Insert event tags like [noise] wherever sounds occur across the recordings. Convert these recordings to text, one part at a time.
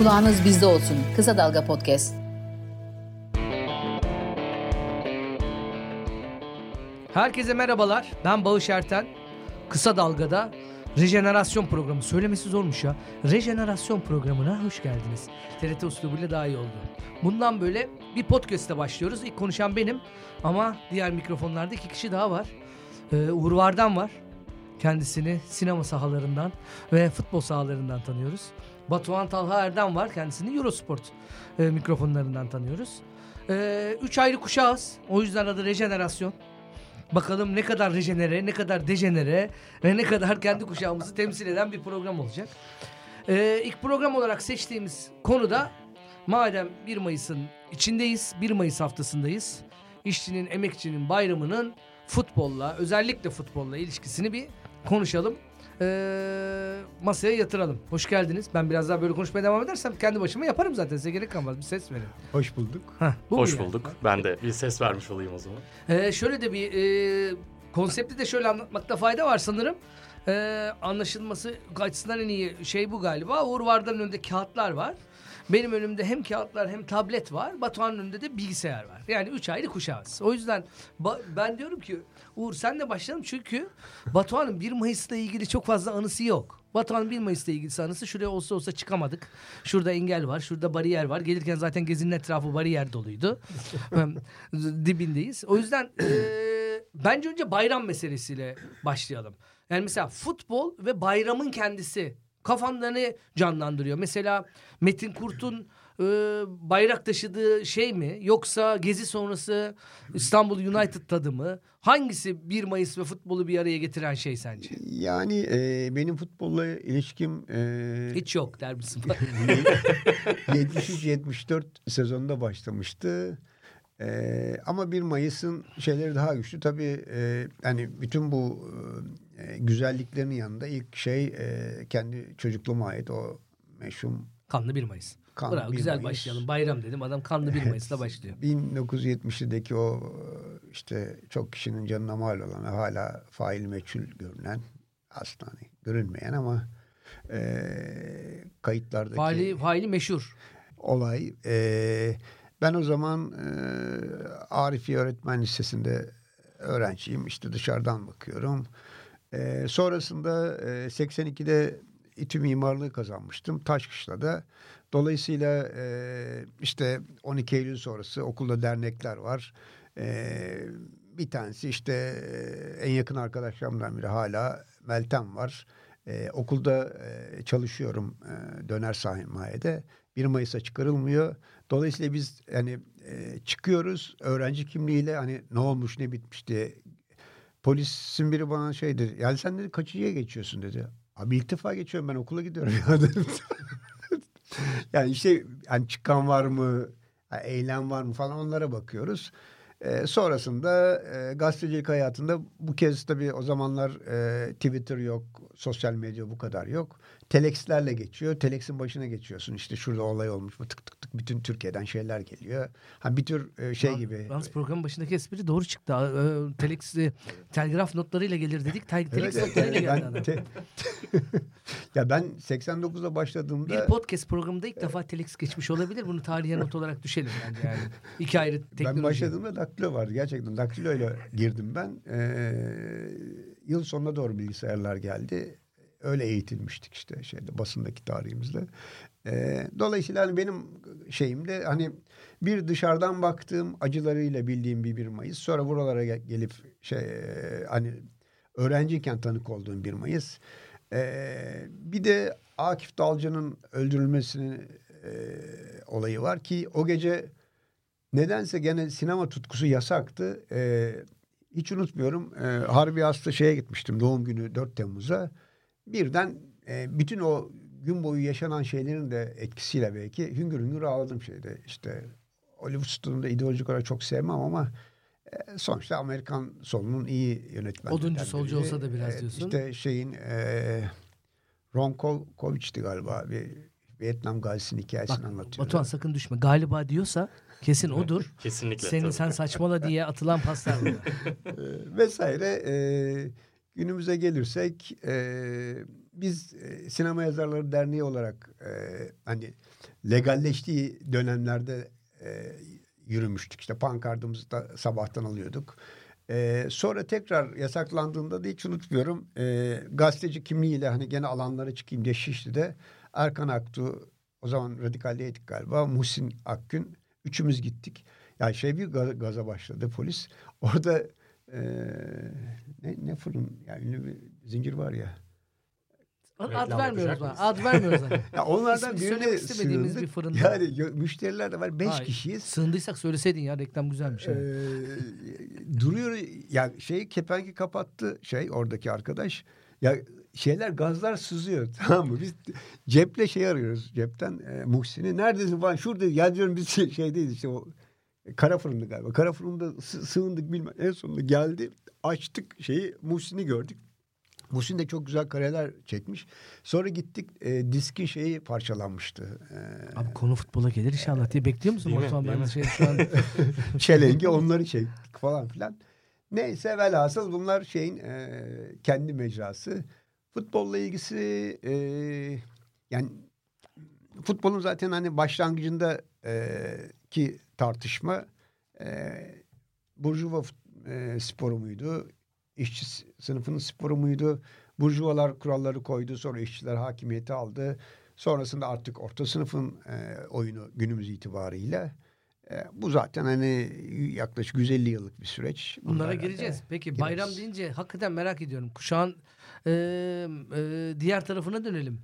Kulağınız bizde olsun. Kısa Dalga Podcast. Herkese merhabalar. Ben Bağış Erten. Kısa Dalga'da rejenerasyon programı. Söylemesi zormuş ya. Rejenerasyon programına hoş geldiniz. TRT uslubuyla daha iyi oldu. Bundan böyle bir podcast'te başlıyoruz. İlk konuşan benim ama diğer mikrofonlarda iki kişi daha var. Ee, Uğur Vardan var. Kendisini sinema sahalarından ve futbol sahalarından tanıyoruz. Batuhan Talha Erdem var. Kendisini Eurosport e, mikrofonlarından tanıyoruz. Ee, üç ayrı kuşağız. O yüzden adı rejenerasyon. Bakalım ne kadar rejenere, ne kadar dejenere ve ne kadar kendi kuşağımızı temsil eden bir program olacak. Ee, ilk program olarak seçtiğimiz konuda madem 1 Mayıs'ın içindeyiz, 1 Mayıs haftasındayız. İşçinin, emekçinin bayramının futbolla, özellikle futbolla ilişkisini bir konuşalım. Ee, masaya yatıralım. Hoş geldiniz. Ben biraz daha böyle konuşmaya devam edersem kendi başıma yaparım zaten. Size gerek kalmaz. Bir ses verin. Hoş bulduk. Heh, bu Hoş yani? bulduk. Ben de bir ses vermiş olayım o zaman. Ee, şöyle de bir e, konsepti de şöyle anlatmakta fayda var sanırım. Ee, anlaşılması açısından en iyi şey bu galiba. Uğur Vardar'ın önünde kağıtlar var. Benim önümde hem kağıtlar hem tablet var. Batuhan'ın önünde de bilgisayar var. Yani üç ayrı kuşağız. O yüzden ba- ben diyorum ki Uğur senle başlayalım çünkü Batuhan'ın 1 Mayıs'la ilgili çok fazla anısı yok. Batuhan'ın 1 Mayıs'la ilgili anısı şuraya olsa olsa çıkamadık. Şurada engel var, şurada bariyer var. Gelirken zaten gezinin etrafı bariyer doluydu. [laughs] Dibindeyiz. O yüzden eee, bence önce bayram meselesiyle başlayalım. Yani mesela futbol ve bayramın kendisi kafanda ne canlandırıyor? Mesela Metin Kurt'un eee, bayrak taşıdığı şey mi? Yoksa gezi sonrası İstanbul United tadı mı? Hangisi 1 Mayıs ve futbolu bir araya getiren şey sence? Yani e, benim futbolla ilişkim e, Hiç yok der misin? [laughs] 73-74 [laughs] sezonunda başlamıştı. E, ama 1 Mayıs'ın şeyleri daha güçlü. Tabii e, yani bütün bu e, güzelliklerin yanında ilk şey e, kendi çocukluğuma ait o meşhur Kanlı 1 Mayıs. Kanlı Bravo, 1 güzel Mayıs. başlayalım. Bayram dedim. Adam kanlı 1 Mayıs'la başlıyor. 1970'deki o işte çok kişinin canına mal olan ve hala fail meçhul görünen aslında hani görünmeyen ama e, kayıtlardaki Faili, faili meşhur. olay. e, ben o zaman e, Arifi Öğretmen Lisesi'nde öğrenciyim. İşte dışarıdan bakıyorum. E, sonrasında e, 82'de İTÜ mimarlığı kazanmıştım. Taşkışla'da. Dolayısıyla e, işte 12 Eylül sonrası okulda dernekler var. E, bir tanesi işte en yakın arkadaşlarımdan biri hala Meltem var. E, okulda e, çalışıyorum e, döner sermayede. 1 Mayıs'a çıkarılmıyor. Dolayısıyla biz yani e, çıkıyoruz öğrenci kimliğiyle hani ne olmuş ne bitmiş diye. Polisin biri bana şey dedi. Yani sen dedi kaçıncıya geçiyorsun dedi. Abi ilk defa geçiyorum ben okula gidiyorum ya [laughs] dedim. [laughs] yani işte yani çıkan var mı, yani eylem var mı falan onlara bakıyoruz. Ee, sonrasında e, gazetecilik hayatında bu kez tabii o zamanlar e, Twitter yok, sosyal medya bu kadar yok. Telex'lerle geçiyor. Telex'in başına geçiyorsun. İşte şurada olay olmuş mu tık tık tık bütün Türkiye'den şeyler geliyor. Ha bir tür e, şey Lan- gibi. Yalnız programın başındaki espri doğru çıktı. Ee, Telex, e, telgraf notlarıyla gelir dedik. Tel, telex Evet, notlarıyla geldi adam. te- [laughs] ya ben 89'da başladığımda Bir podcast programında ilk defa telex geçmiş olabilir. Bunu tarihe not olarak düşelim bence yani. İki ayrı teknoloji. Ben başladığımda daktilo vardı. Gerçekten daktilo ile girdim ben. Ee, yıl sonuna doğru bilgisayarlar geldi. Öyle eğitilmiştik işte şeyde basındaki tarihimizde. Ee, dolayısıyla hani benim şeyimde hani bir dışarıdan baktığım acılarıyla bildiğim bir 1 Mayıs. Sonra buralara gel- gelip şey e, hani öğrenciyken tanık olduğum 1 Mayıs. Ee, bir de Akif Dalcı'nın öldürülmesinin e, olayı var ki o gece Nedense gene sinema tutkusu yasaktı. Ee, hiç unutmuyorum. Ee, Harbi Aslı şeye gitmiştim doğum günü 4 Temmuz'a. Birden e, bütün o gün boyu yaşanan şeylerin de etkisiyle belki hüngür hüngür ağladım şeyde. İşte Hollywood stüdyosunda ideolojik olarak çok sevmem ama e, sonuçta Amerikan solunun iyi yönetmenlerinden Oduncu solcu biri. olsa da biraz diyorsun. İşte şeyin e, Ron Kol- Kovich'ti galiba bir Vietnam gazisinin hikayesini Bak anlatıyor. Batuhan sakın düşme. Galiba diyorsa kesin odur. [laughs] Kesinlikle. Senin tabii. sen saçmala diye atılan paslar bunlar. Ee, [laughs] vesaire. Ee, günümüze gelirsek e, biz Sinema Yazarları Derneği olarak e, hani legalleştiği dönemlerde e, yürümüştük. İşte pankartımızı da sabahtan alıyorduk. E, sonra tekrar yasaklandığında da hiç unutmuyorum. E, gazeteci kimliğiyle hani gene alanlara çıkayım diye Şişli'de Erkan Aktu o zaman radikalliydik galiba. Muhsin Akgün. Üçümüz gittik. Yani şey bir gaza başladı polis. Orada e, ne, ne fırın yani ünlü bir zincir var ya. Ad, vermiyoruz bana. Ad vermiyoruz. Hani. [laughs] Ya onlardan İsmini birine istemediğimiz sığındık. bir fırında. Yani müşteriler de var. Beş Hayır, kişiyiz. Sığındıysak söyleseydin ya reklam güzelmiş. Ee, yani. duruyor ya şey kepengi kapattı şey oradaki arkadaş. Ya şeyler gazlar sızıyor [laughs] tamam mı? Biz ceple şey arıyoruz cepten e, Muhsin'i neredesin falan şurada ya diyorum biz şey- [laughs] şeydeyiz işte o kara fırında galiba. Kara fırında sı- sığındık bilmem en sonunda geldi açtık şeyi Muhsin'i gördük. Muhsin de çok güzel kareler çekmiş. Sonra gittik e, diskin şeyi parçalanmıştı. E, Abi konu futbola gelir inşallah diye bekliyor musun? Değil mi? Değil mi? şey şu an [laughs] çelengi onları çektik falan filan. Neyse velhasıl bunlar şeyin e, kendi mecrası. Futbolla ilgisi e, yani futbolun zaten hani başlangıcında e, ki tartışma e, Burjuva e, sporu muydu? İşçi sınıfının sporu muydu? Burjuvalar kuralları koydu. Sonra işçiler hakimiyeti aldı. Sonrasında artık orta sınıfın e, oyunu günümüz itibariyle. E, bu zaten hani yaklaşık 150 yıllık bir süreç. bunlara Bunlar gireceğiz. Peki gireriz. bayram deyince hakikaten merak ediyorum. Kuşağın e, e, diğer tarafına dönelim.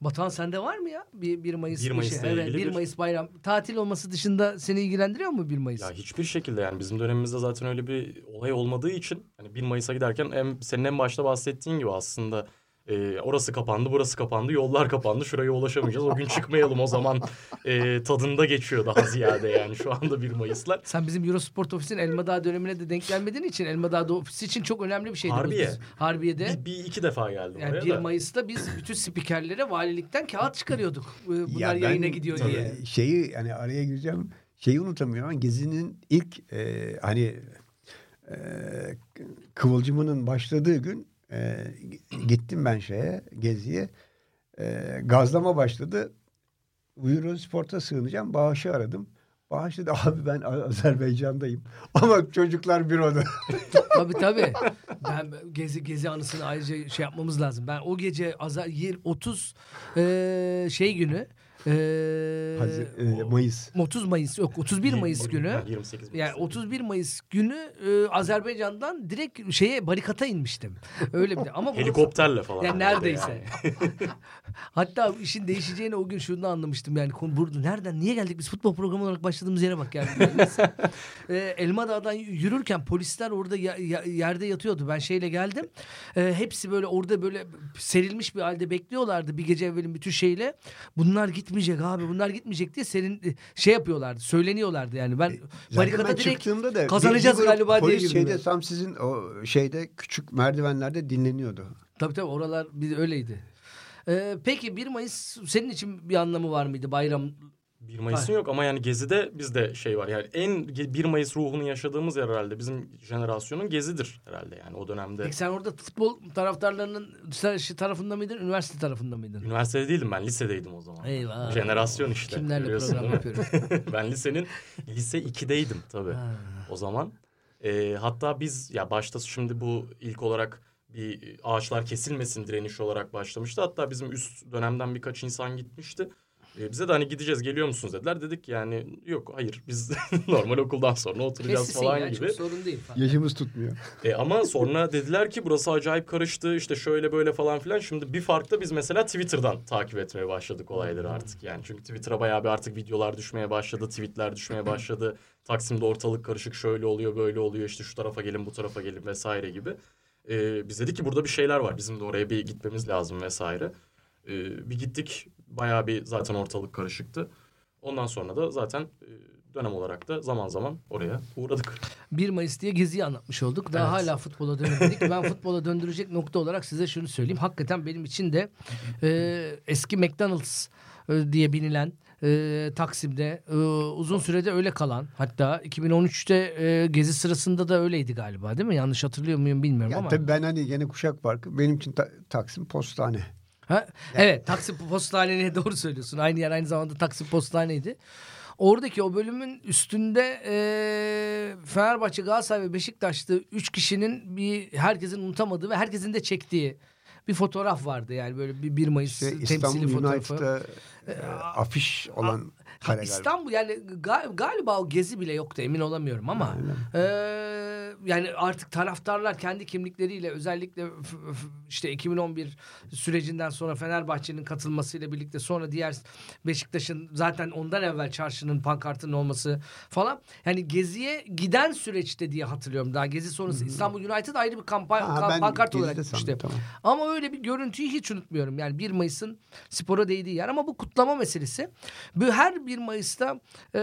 Batuhan sende var mı ya? Bir, 1 Mayıs 1 bir Mayıs'la şey. Evet, ilgili 1 bir- Mayıs bayram. Tatil olması dışında seni ilgilendiriyor mu 1 Mayıs? Ya hiçbir şekilde yani bizim dönemimizde zaten öyle bir olay olmadığı için hani 1 Mayıs'a giderken hem senin en başta bahsettiğin gibi aslında e, orası kapandı, burası kapandı, yollar kapandı, şuraya ulaşamayacağız. O gün çıkmayalım o zaman e, tadında geçiyor daha ziyade yani şu anda 1 Mayıs'lar. Sen bizim Eurosport ofisin Elmadağ dönemine de denk gelmediğin için Elmadağ ofisi için çok önemli bir şeydi. bu. Harbiye. Biz- Harbiye'de. Bir, bir iki defa geldim Yani oraya 1 da. Mayıs'ta biz bütün spikerlere valilikten kağıt çıkarıyorduk. Bunlar Ya ben, yayına gidiyor tabii, diye. Şeyi yani araya gireceğim. Şeyi unutamıyorum ama Gezi'nin ilk e, hani e, kıvılcımının başladığı gün e, gittim ben şeye Gezi'ye. E, gazlama başladı. Eurosport'a sığınacağım. Bağış'ı aradım. Bağış dedi abi ben Azerbaycan'dayım. [laughs] Ama çocuklar bir oda. tabii tabii. Ben gezi gezi anısını ayrıca şey yapmamız lazım. Ben o gece azar yer 30 eee, şey günü eee, Hazır, e, Mayıs. 30 Mayıs yok 31 Mayıs günü. Yani 28 Mayıs. Yani 31 Mayıs günü e, Azerbaycan'dan direkt şeye barikata inmiştim. Öyle bir de. Ama [laughs] Helikopterle falan. Yani neredeyse. [laughs] Hatta işin değişeceğini o gün şunu anlamıştım yani. Konu burada nereden niye geldik biz futbol programı olarak başladığımız yere bak yani. [laughs] Ee, Elmadağ'dan yürürken polisler orada ya- ya- yerde yatıyordu. Ben şeyle geldim. Ee, hepsi böyle orada böyle serilmiş bir halde bekliyorlardı bir gece evvelin bütün şeyle. Bunlar gitmeyecek abi bunlar gitmeyecek diye senin şey yapıyorlardı. Söyleniyorlardı yani. Ben Zaten barikata ben direkt çıktığımda da kazanacağız galiba diye girdim şeyde ben. tam sizin o şeyde küçük merdivenlerde dinleniyordu. Tabii tabii oralar bir öyleydi. Ee, peki 1 Mayıs senin için bir anlamı var mıydı bayram? 1 Mayıs'ın yok ama yani Gezi'de bizde şey var. Yani en ge- 1 Mayıs ruhunu yaşadığımız yer herhalde bizim jenerasyonun Gezi'dir herhalde yani o dönemde. Peki sen orada futbol taraftarlarının şey tarafında mıydın, üniversite tarafında mıydın? Üniversitede değildim ben lisedeydim o zaman. Eyvah. Jenerasyon işte. Kimlerle program yapıyoruz? [laughs] ben lisenin lise 2'deydim tabii Ha. o zaman. Ee, hatta biz ya başta şimdi bu ilk olarak bir ağaçlar kesilmesin direniş olarak başlamıştı. Hatta bizim üst dönemden birkaç insan gitmişti. Ee, bize de hani gideceğiz geliyor musunuz dediler. Dedik yani yok hayır biz [laughs] normal okuldan sonra oturacağız Kesin falan ya, gibi. çok sorun değil. falan. Yaşımız tutmuyor. E, ama sonra dediler ki burası acayip karıştı işte şöyle böyle falan filan. Şimdi bir farklı biz mesela Twitter'dan takip etmeye başladık olayları artık yani. Çünkü Twitter'a bayağı bir artık videolar düşmeye başladı, tweetler düşmeye başladı. Taksim'de ortalık karışık şöyle oluyor böyle oluyor işte şu tarafa gelin bu tarafa gelin vesaire gibi. E, biz dedik ki burada bir şeyler var bizim de oraya bir gitmemiz lazım vesaire. E, bir gittik bayağı bir zaten ortalık karışıktı. Ondan sonra da zaten e, dönem olarak da zaman zaman oraya uğradık. 1 Mayıs diye geziyi anlatmış olduk. Daha Evet. hala futbola dönemedik. ben [laughs] futbola döndürecek nokta olarak size şunu söyleyeyim. Hakikaten benim için de e, eski McDonald's e, diye bilinen e, Taksim'de e, uzun sürede öyle kalan hatta 2013'te e, gezi sırasında da öyleydi galiba değil mi? Yanlış hatırlıyor muyum bilmiyorum Ya ama. tabii ben hani gene kuşak farkı. Benim için ta- Taksim postane. Ha? Evet Taksim Postane'ye [laughs] doğru söylüyorsun. Aynı yer aynı zamanda Taksim Postane'ydi. Oradaki o bölümün üstünde e, Fenerbahçe, Galatasaray ve Beşiktaş'ta üç kişinin bir herkesin unutamadığı ve herkesin de çektiği bir fotoğraf vardı. Yani böyle bir 1 Mayıs İşte temsili İstanbul fotoğrafı. United'da e, afiş olan kare galiba. İstanbul yani gal- galiba o gezi bile yoktu emin olamıyorum ama e, yani artık taraftarlar kendi kimlikleriyle özellikle işte 2011 sürecinden sonra Fenerbahçe'nin katılmasıyla birlikte sonra diğer Beşiktaş'ın zaten ondan evvel çarşının pankartının olması falan yani geziye giden süreçte diye hatırlıyorum daha gezi sonrası İstanbul United ayrı bir kampanya Ha, pankart olarak gitmişti. tamam. Ama öyle bir görüntüyü hiç unutmuyorum. Yani 1 Mayıs'ın spora değdiği yer. Ama bu kutlama meselesi. Bu her 1 Mayıs'ta e,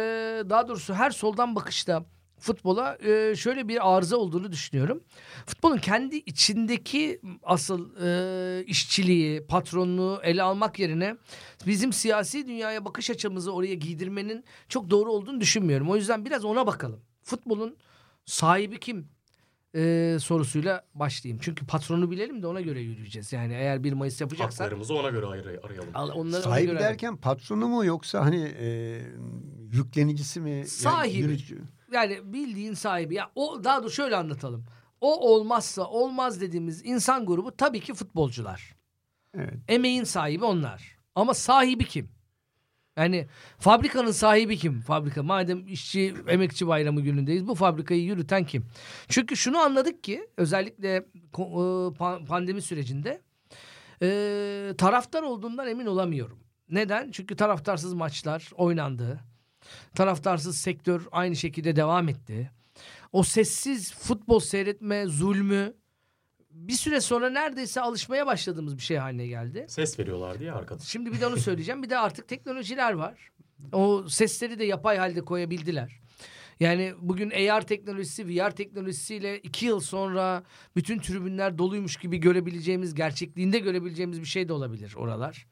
daha doğrusu her soldan bakışta futbola e, şöyle bir arıza olduğunu düşünüyorum. Futbolun kendi içindeki asıl e, işçiliği, patronluğu ele almak yerine bizim siyasi dünyaya bakış açımızı oraya giydirmenin çok doğru olduğunu düşünmüyorum. O yüzden biraz ona bakalım. Futbolun sahibi kim? E, sorusuyla başlayayım. Çünkü patronu bilelim de ona göre yürüyeceğiz. Yani eğer 1 Mayıs yapacaksak Haklarımızı ona göre ayır- arayalım. al- onları ona Sahibi göre derken patronu mu yoksa hani e, yüklenicisi mi? Yani Sahibi. yürütücü- yani bildiğin sahibi. Ya o daha da şöyle anlatalım. O olmazsa olmaz dediğimiz insan grubu tabii ki futbolcular. Evet. Emeğin sahibi onlar. Ama sahibi kim? Yani fabrikanın sahibi kim? Fabrika madem işçi emekçi bayramı günündeyiz bu fabrikayı yürüten kim? Çünkü şunu anladık ki özellikle e, pa- pandemi sürecinde e, taraftar olduğundan emin olamıyorum. Neden? Çünkü taraftarsız maçlar oynandı. Taraftarsız sektör aynı şekilde devam etti. O sessiz futbol seyretme zulmü bir süre sonra neredeyse alışmaya başladığımız bir şey haline geldi. Ses veriyorlardı ya arkada. Şimdi bir de onu söyleyeceğim. Bir de artık teknolojiler var. O sesleri de yapay halde koyabildiler. Yani bugün AR teknolojisi, VR teknolojisiyle iki yıl sonra bütün tribünler doluymuş gibi görebileceğimiz, gerçekliğinde görebileceğimiz bir şey de olabilir oralar.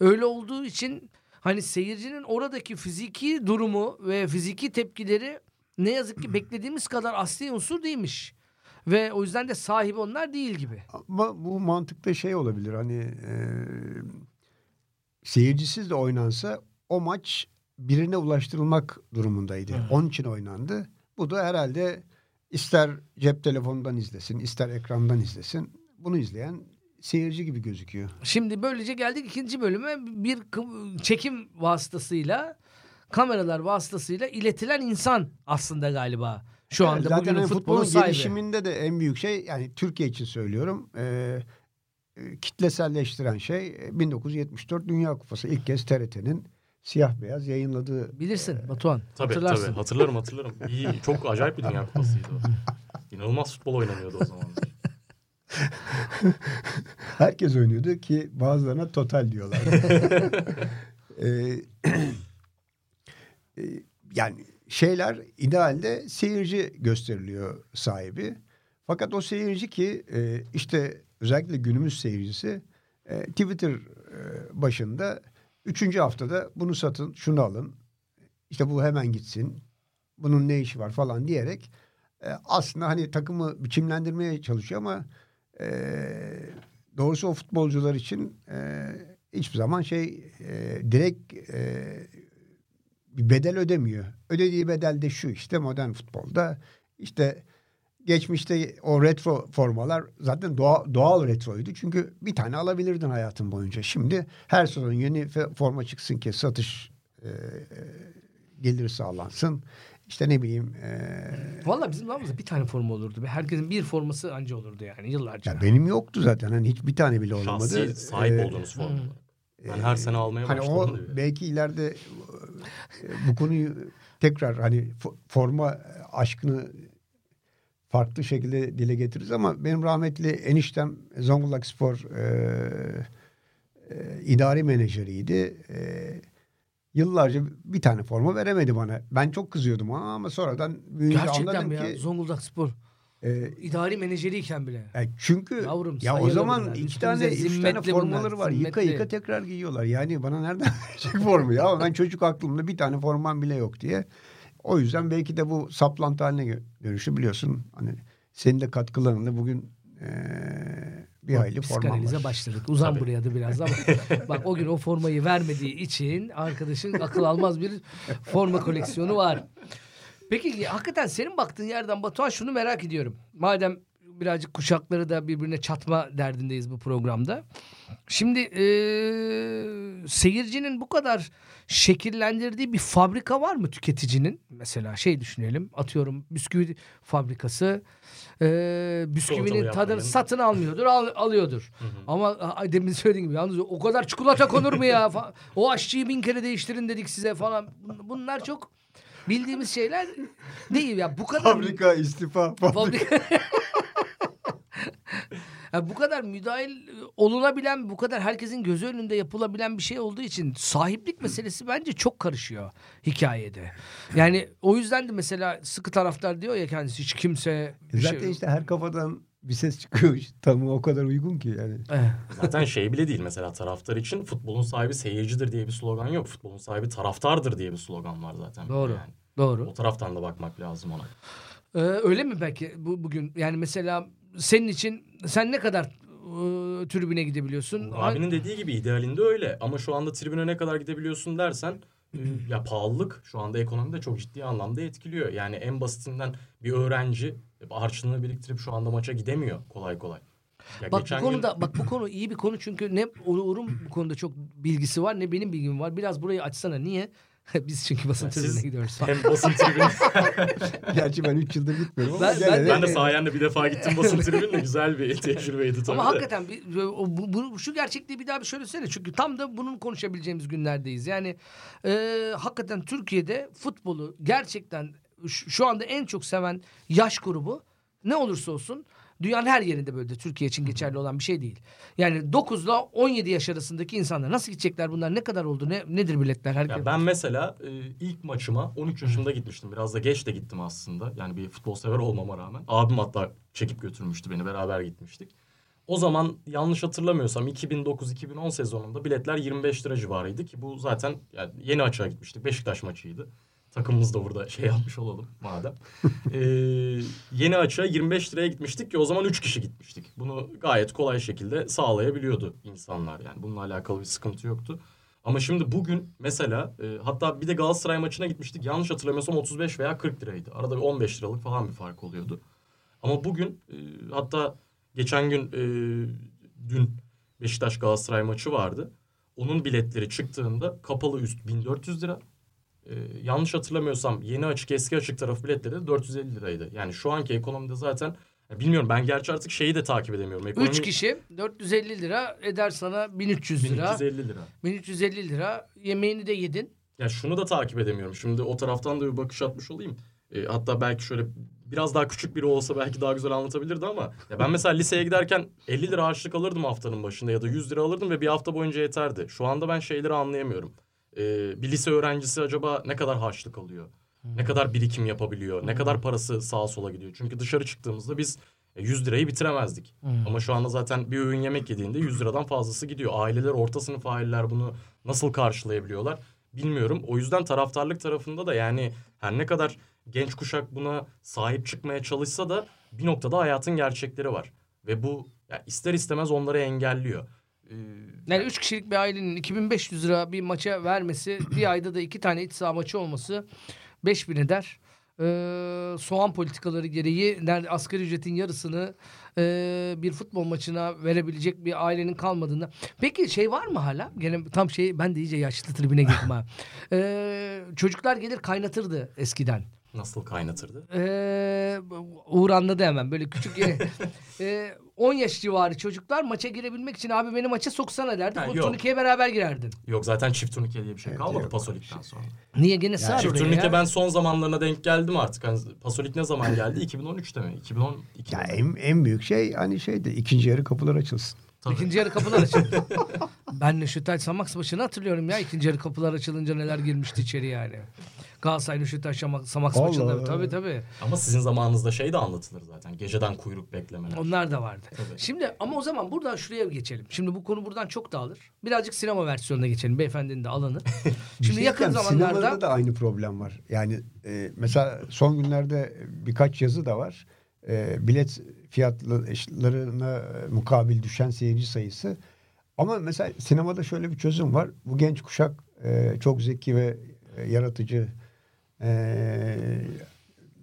Öyle olduğu için hani seyircinin oradaki fiziki durumu ve fiziki tepkileri ne yazık ki beklediğimiz kadar asli unsur değilmiş. Ve o yüzden de sahibi onlar değil gibi. Ama bu mantıkta şey olabilir hani e, seyircisiz de oynansa o maç birine ulaştırılmak durumundaydı. Onun için oynandı. Bu da herhalde ister cep telefonundan izlesin, ister ekrandan izlesin. Bunu izleyen seyirci gibi gözüküyor. Şimdi böylece geldik ikinci bölüme bir çekim vasıtasıyla kameralar vasıtasıyla iletilen insan aslında galiba şu anda Zaten bugünün hani futbolun futbolun sahibi. gelişiminde de en büyük şey yani Türkiye için söylüyorum. e, e, kitleselleştiren şey e, 1974 Dünya Kupası ilk kez TRT'nin siyah beyaz yayınladığı Bilirsin Batuhan. Tabii hatırlarsın. tabii hatırlarım hatırlarım. İyi çok acayip bir dünya kupasıydı o. İnanılmaz futbol oynanıyordu o zaman. [laughs] Herkes oynuyordu ki bazılarına total diyorlar. [laughs] Ee, [clears throat] e, yani şeyler idealde seyirci gösteriliyor sahibi. Fakat o seyirci ki e, işte özellikle günümüz seyircisi e, Twitter e, başında üçüncü haftada bunu satın, şunu alın. İşte bu hemen gitsin. Bunun ne işi var falan diyerek e, aslında hani takımı biçimlendirmeye çalışıyor ama e, doğrusu o futbolcular için e, hiçbir zaman şey e, direkt e, bir bedel ödemiyor. Ödediği bedel de şu işte modern futbolda işte geçmişte o retro formalar zaten doğa, doğal retroydu. Çünkü bir tane alabilirdin hayatın boyunca. Şimdi her sezon yeni forma çıksın ki satış e, e, gelir sağlansın. İşte ne bileyim e, Valla bizim zamanımızda bir tane forma olurdu. Herkesin bir forması anca olurdu yani yıllarca. ya benim yoktu zaten. Hani hiç bir tane bile olamadı. Şahsi sahip Ee, olduğunuz form olarak. Ben her sene almaya Hani o başladım. diyor. belki ileride e, bu konuyu tekrar hani fo- forma aşkını farklı şekilde dile getiririz ama benim rahmetli eniştem Zonguldak Spor e, e, idari menajeriydi. E, yıllarca bir tane forma veremedi bana. Ben çok kızıyordum ama, sonradan büyüyünce Gerçekten anladım mi ya? ki Zonguldak Spor. E, İdari menajeriyken bile. yani çünkü Yavrum, ya o zaman bunlar. iki tane üç tane formaları bunlar, var. Yıka zimmetli. yıka tekrar giyiyorlar. Yani bana nereden [laughs] verecek formu ya? Ben çocuk aklımda bir tane formam bile yok diye. O yüzden belki de bu saplantı haline dönüşü biliyorsun. Hani senin de katkılarınla bugün eee, bir hayli Psikanalize var. başladık. Uzan Tabii. buraya da biraz ama [laughs] bak o gün o formayı vermediği için arkadaşın akıl almaz bir forma koleksiyonu var. Peki hakikaten senin baktığın yerden Batuhan şunu merak ediyorum. Madem birazcık kuşakları da birbirine çatma derdindeyiz bu programda. Şimdi eee, seyircinin bu kadar şekillendirdiği bir fabrika var mı tüketicinin? Mesela şey düşünelim atıyorum bisküvi fabrikası eee bisküvinin tadını satın almıyordur al- alıyordur. Ama a- demin söylediğim gibi yalnız o kadar çikolata konur mu ya? O aşçıyı bin kere değiştirin dedik size falan. Bun- Bunlar çok bildiğimiz şeyler değil ya. Bu kadar Fabrika istifa. Fabrika. fabrika Ya bu kadar müdahil olunabilen, bu kadar herkesin gözü önünde yapılabilen bir şey olduğu için sahiplik meselesi bence çok karışıyor hikayede. Yani o yüzden de mesela sıkı taraftar diyor ya kendisi hiç kimse Zaten şey... işte her kafadan bir ses çıkıyor. [laughs] Tanımı o kadar uygun ki yani. Eh, Zaten şey bile değil mesela taraftar için futbolun sahibi seyircidir diye bir slogan yok. Futbolun sahibi taraftardır diye bir slogan var zaten. Doğru. Yani. doğru. O taraftan da bakmak lazım ona. Ee, öyle mi belki bu bugün? Yani mesela senin için sen ne kadar e, tribüne gidebiliyorsun? Abinin dediği gibi idealinde öyle. Ama şu anda tribüne ne kadar gidebiliyorsun dersen ya pahalılık şu anda ekonomide çok ciddi anlamda etkiliyor. Yani en basitinden bir öğrenci harçlığını biriktirip şu anda maça gidemiyor kolay kolay. Ya Bak bu konuda gün- bak bu konu iyi bir konu çünkü ne Uğur'un bu konuda çok bilgisi var ne benim bilgim var. Biraz burayı açsana. Niye? [laughs] Biz çünkü basın Siz- tribüne gidiyoruz. hem basın tribünü [laughs] Gerçi ben 3 yıldır gitmiyorum ama Ben- gene ben- de- ben de sayende bir defa gittim basın tribününe güzel bir tecrübeydi tabii Ama de. hakikaten bir, bu, bu- şu gerçekliği bir daha bir söylesene. Çünkü tam da bunun konuşabileceğimiz günlerdeyiz. Yani e, hakikaten Türkiye'de futbolu gerçekten şu, şu anda en çok seven yaş grubu ne olursa olsun dünyanın her yerinde böyle de Türkiye için geçerli olan bir şey değil. Yani 9 ile 17 yaş arasındaki insanlar nasıl gidecekler bunlar ne kadar oldu ne nedir biletler herkes. Ya ben mesela e, ilk maçıma 13 yaşımda gitmiştim. Biraz da geç de gittim aslında. Yani bir futbol sever olmama rağmen. Abim hatta çekip götürmüştü beni. Beraber gitmiştik. O zaman yanlış hatırlamıyorsam 2009-2010 sezonunda biletler 25 lira civarıydı ki bu zaten yani yeni açığa gitmiştik. Beşiktaş maçıydı. Takımımız da burada şey yapmış olalım madem. [laughs] Ee, yeni açığa 25 liraya gitmiştik ki o zaman 3 kişi gitmiştik. Bunu gayet kolay şekilde sağlayabiliyordu insanlar. Yani bununla alakalı bir sıkıntı yoktu. Ama şimdi bugün mesela e, hatta bir de Galatasaray maçına gitmiştik. Yanlış hatırlamıyorsam 35 veya 40 liraydı. Arada bir 15 liralık falan bir fark oluyordu. Ama bugün e, hatta geçen gün e, dün Beşiktaş Galatasaray maçı vardı. Onun biletleri çıktığında kapalı üst 1400 lira. E, yanlış hatırlamıyorsam yeni açık eski açık tarafı biletleri de 450 liraydı. Yani şu anki ekonomide zaten bilmiyorum ben gerçi artık şeyi de takip edemiyorum. Ekonomi 3 kişi 450 lira eder sana 1300 lira. 1350 lira. 1350 lira yemeğini de yedin. Ya şunu da takip edemiyorum. Şimdi o taraftan da bir bakış atmış olayım. E, hatta belki şöyle biraz daha küçük biri olsa belki daha güzel anlatabilirdi ama ya ben mesela liseye giderken 50 lira harçlık alırdım haftanın başında ya da 100 lira alırdım ve bir hafta boyunca yeterdi. Şu anda ben şeyleri anlayamıyorum. E, bir lise öğrencisi acaba ne kadar harçlık alıyor? Ne kadar birikim yapabiliyor? Ne kadar parası sağa sola gidiyor? Çünkü dışarı çıktığımızda biz e, 100 lirayı bitiremezdik. Ama şu anda zaten bir öğün yemek yediğinde 100 liradan fazlası gidiyor. Aileler, orta sınıf aileler bunu nasıl karşılayabiliyorlar bilmiyorum. O yüzden taraftarlık tarafında da yani her ne kadar genç kuşak buna sahip çıkmaya çalışsa da bir noktada hayatın gerçekleri var. Ve bu ya ister istemez onları engelliyor. Ee, Yani 3 kişilik bir ailenin 2500 lira bir maça vermesi, bir [clears throat] ayda da iki tane iç saha maçı olması 5000 eder. Ee, soğan politikaları gereği nerede asgari ücretin yarısını e, bir futbol maçına verebilecek bir ailenin kalmadığında. Peki şey var mı hala? Gene tam şey ben de iyice yaşlı tribüne girdim ha. Ee, çocuklar gelir kaynatırdı eskiden. nasıl kaynatırdı? Ee, Uğur anladı hemen böyle küçük [laughs] e, 10 yaş civarı çocuklar maça girebilmek için abi beni maça soksana derdik. Ha, o yok. turnikeye beraber girerdin. Yok zaten çift turnike diye bir şey Evet, kalmadı yok. Pasolik'ten sonra. Niye gene sar Çift oraya turnike ya. ben son zamanlarına denk geldim artık. Hani Pasolik ne zaman geldi? 2013'te mi? 2012'de Ya en, en büyük şey hani şeydi ikinci yarı kapılar açılsın. Tabii. İkinci yarı kapılar [laughs] açıldı. ben Neşetel Samax maçını hatırlıyorum ya. İkinci yarı kapılar açılınca neler girmişti içeri yani. Galatasaray Samax Allah maçında. Tabii tabii. Ama sizin zamanınızda şey de anlatılır zaten. Geceden kuyruk beklemeler. Onlar da vardı. Tabii. Şimdi ama o zaman buradan şuraya geçelim. Şimdi bu konu buradan çok dağılır. Birazcık sinema versiyonuna geçelim. Beyefendinin de alanı. [laughs] Bir Şimdi şey yakın diyeceğim, zamanlarda Sinemada da aynı problem var. Yani e, mesela son günlerde birkaç yazı da var. e, bilet fiyatlarına mukabil düşen seyirci sayısı. Ama mesela sinemada şöyle bir çözüm var. Bu genç kuşak e, çok zeki ve e, yaratıcı e,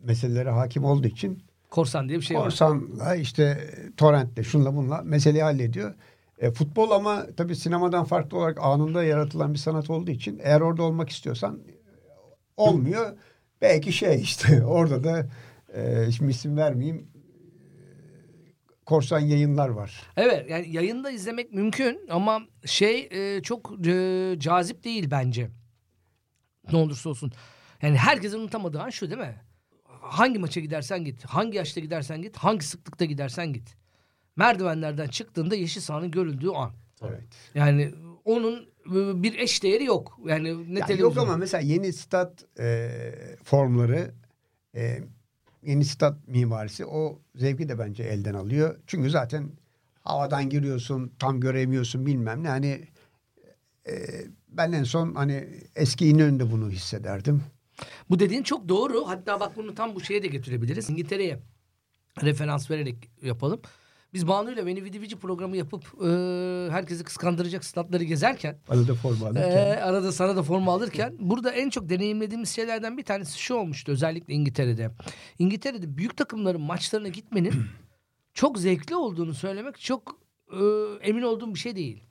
meselelere hakim olduğu için Korsan diye bir şey var. korsanla işte torrentle şunla bunla meseleyi hallediyor. E, futbol ama tabii sinemadan farklı olarak anında yaratılan bir sanat olduğu için eğer orada olmak istiyorsan olmuyor. Belki şey işte [laughs] orada da e, şimdi isim vermeyeyim korsan yayınlar var. Evet yani yayında izlemek mümkün ama şey e, çok e, cazip değil bence. Ne olursa olsun. Yani herkesin unutamadığı an şu değil mi? Hangi maça gidersen git, hangi yaşta gidersen git, hangi sıklıkta gidersen git. Merdivenlerden çıktığında yeşil sahanın görüldüğü an. Evet. Yani onun e, bir eş değeri yok. Yani ne Ya televizyon. yok ama mesela yeni stat e, formları e, yeni stat mimarisi o zevki de bence elden alıyor. Çünkü zaten havadan giriyorsun tam göremiyorsun bilmem ne hani e, ben en son hani eski İnönü'nde bunu hissederdim. Bu dediğin çok doğru. Hatta bak bunu tam bu şeye de getirebiliriz. İngiltere'ye referans vererek yapalım. Biz Banu ile Veni Vidi Vici programı yapıp e, herkesi kıskandıracak statları gezerken Arada forma alırken. Ee, arada sana da forma alırken burada en çok deneyimlediğimiz şeylerden bir tanesi şu olmuştu özellikle İngiltere'de. İngiltere'de büyük takımların maçlarına gitmenin [clears throat] çok zevkli olduğunu söylemek çok e, emin olduğum bir şey değil.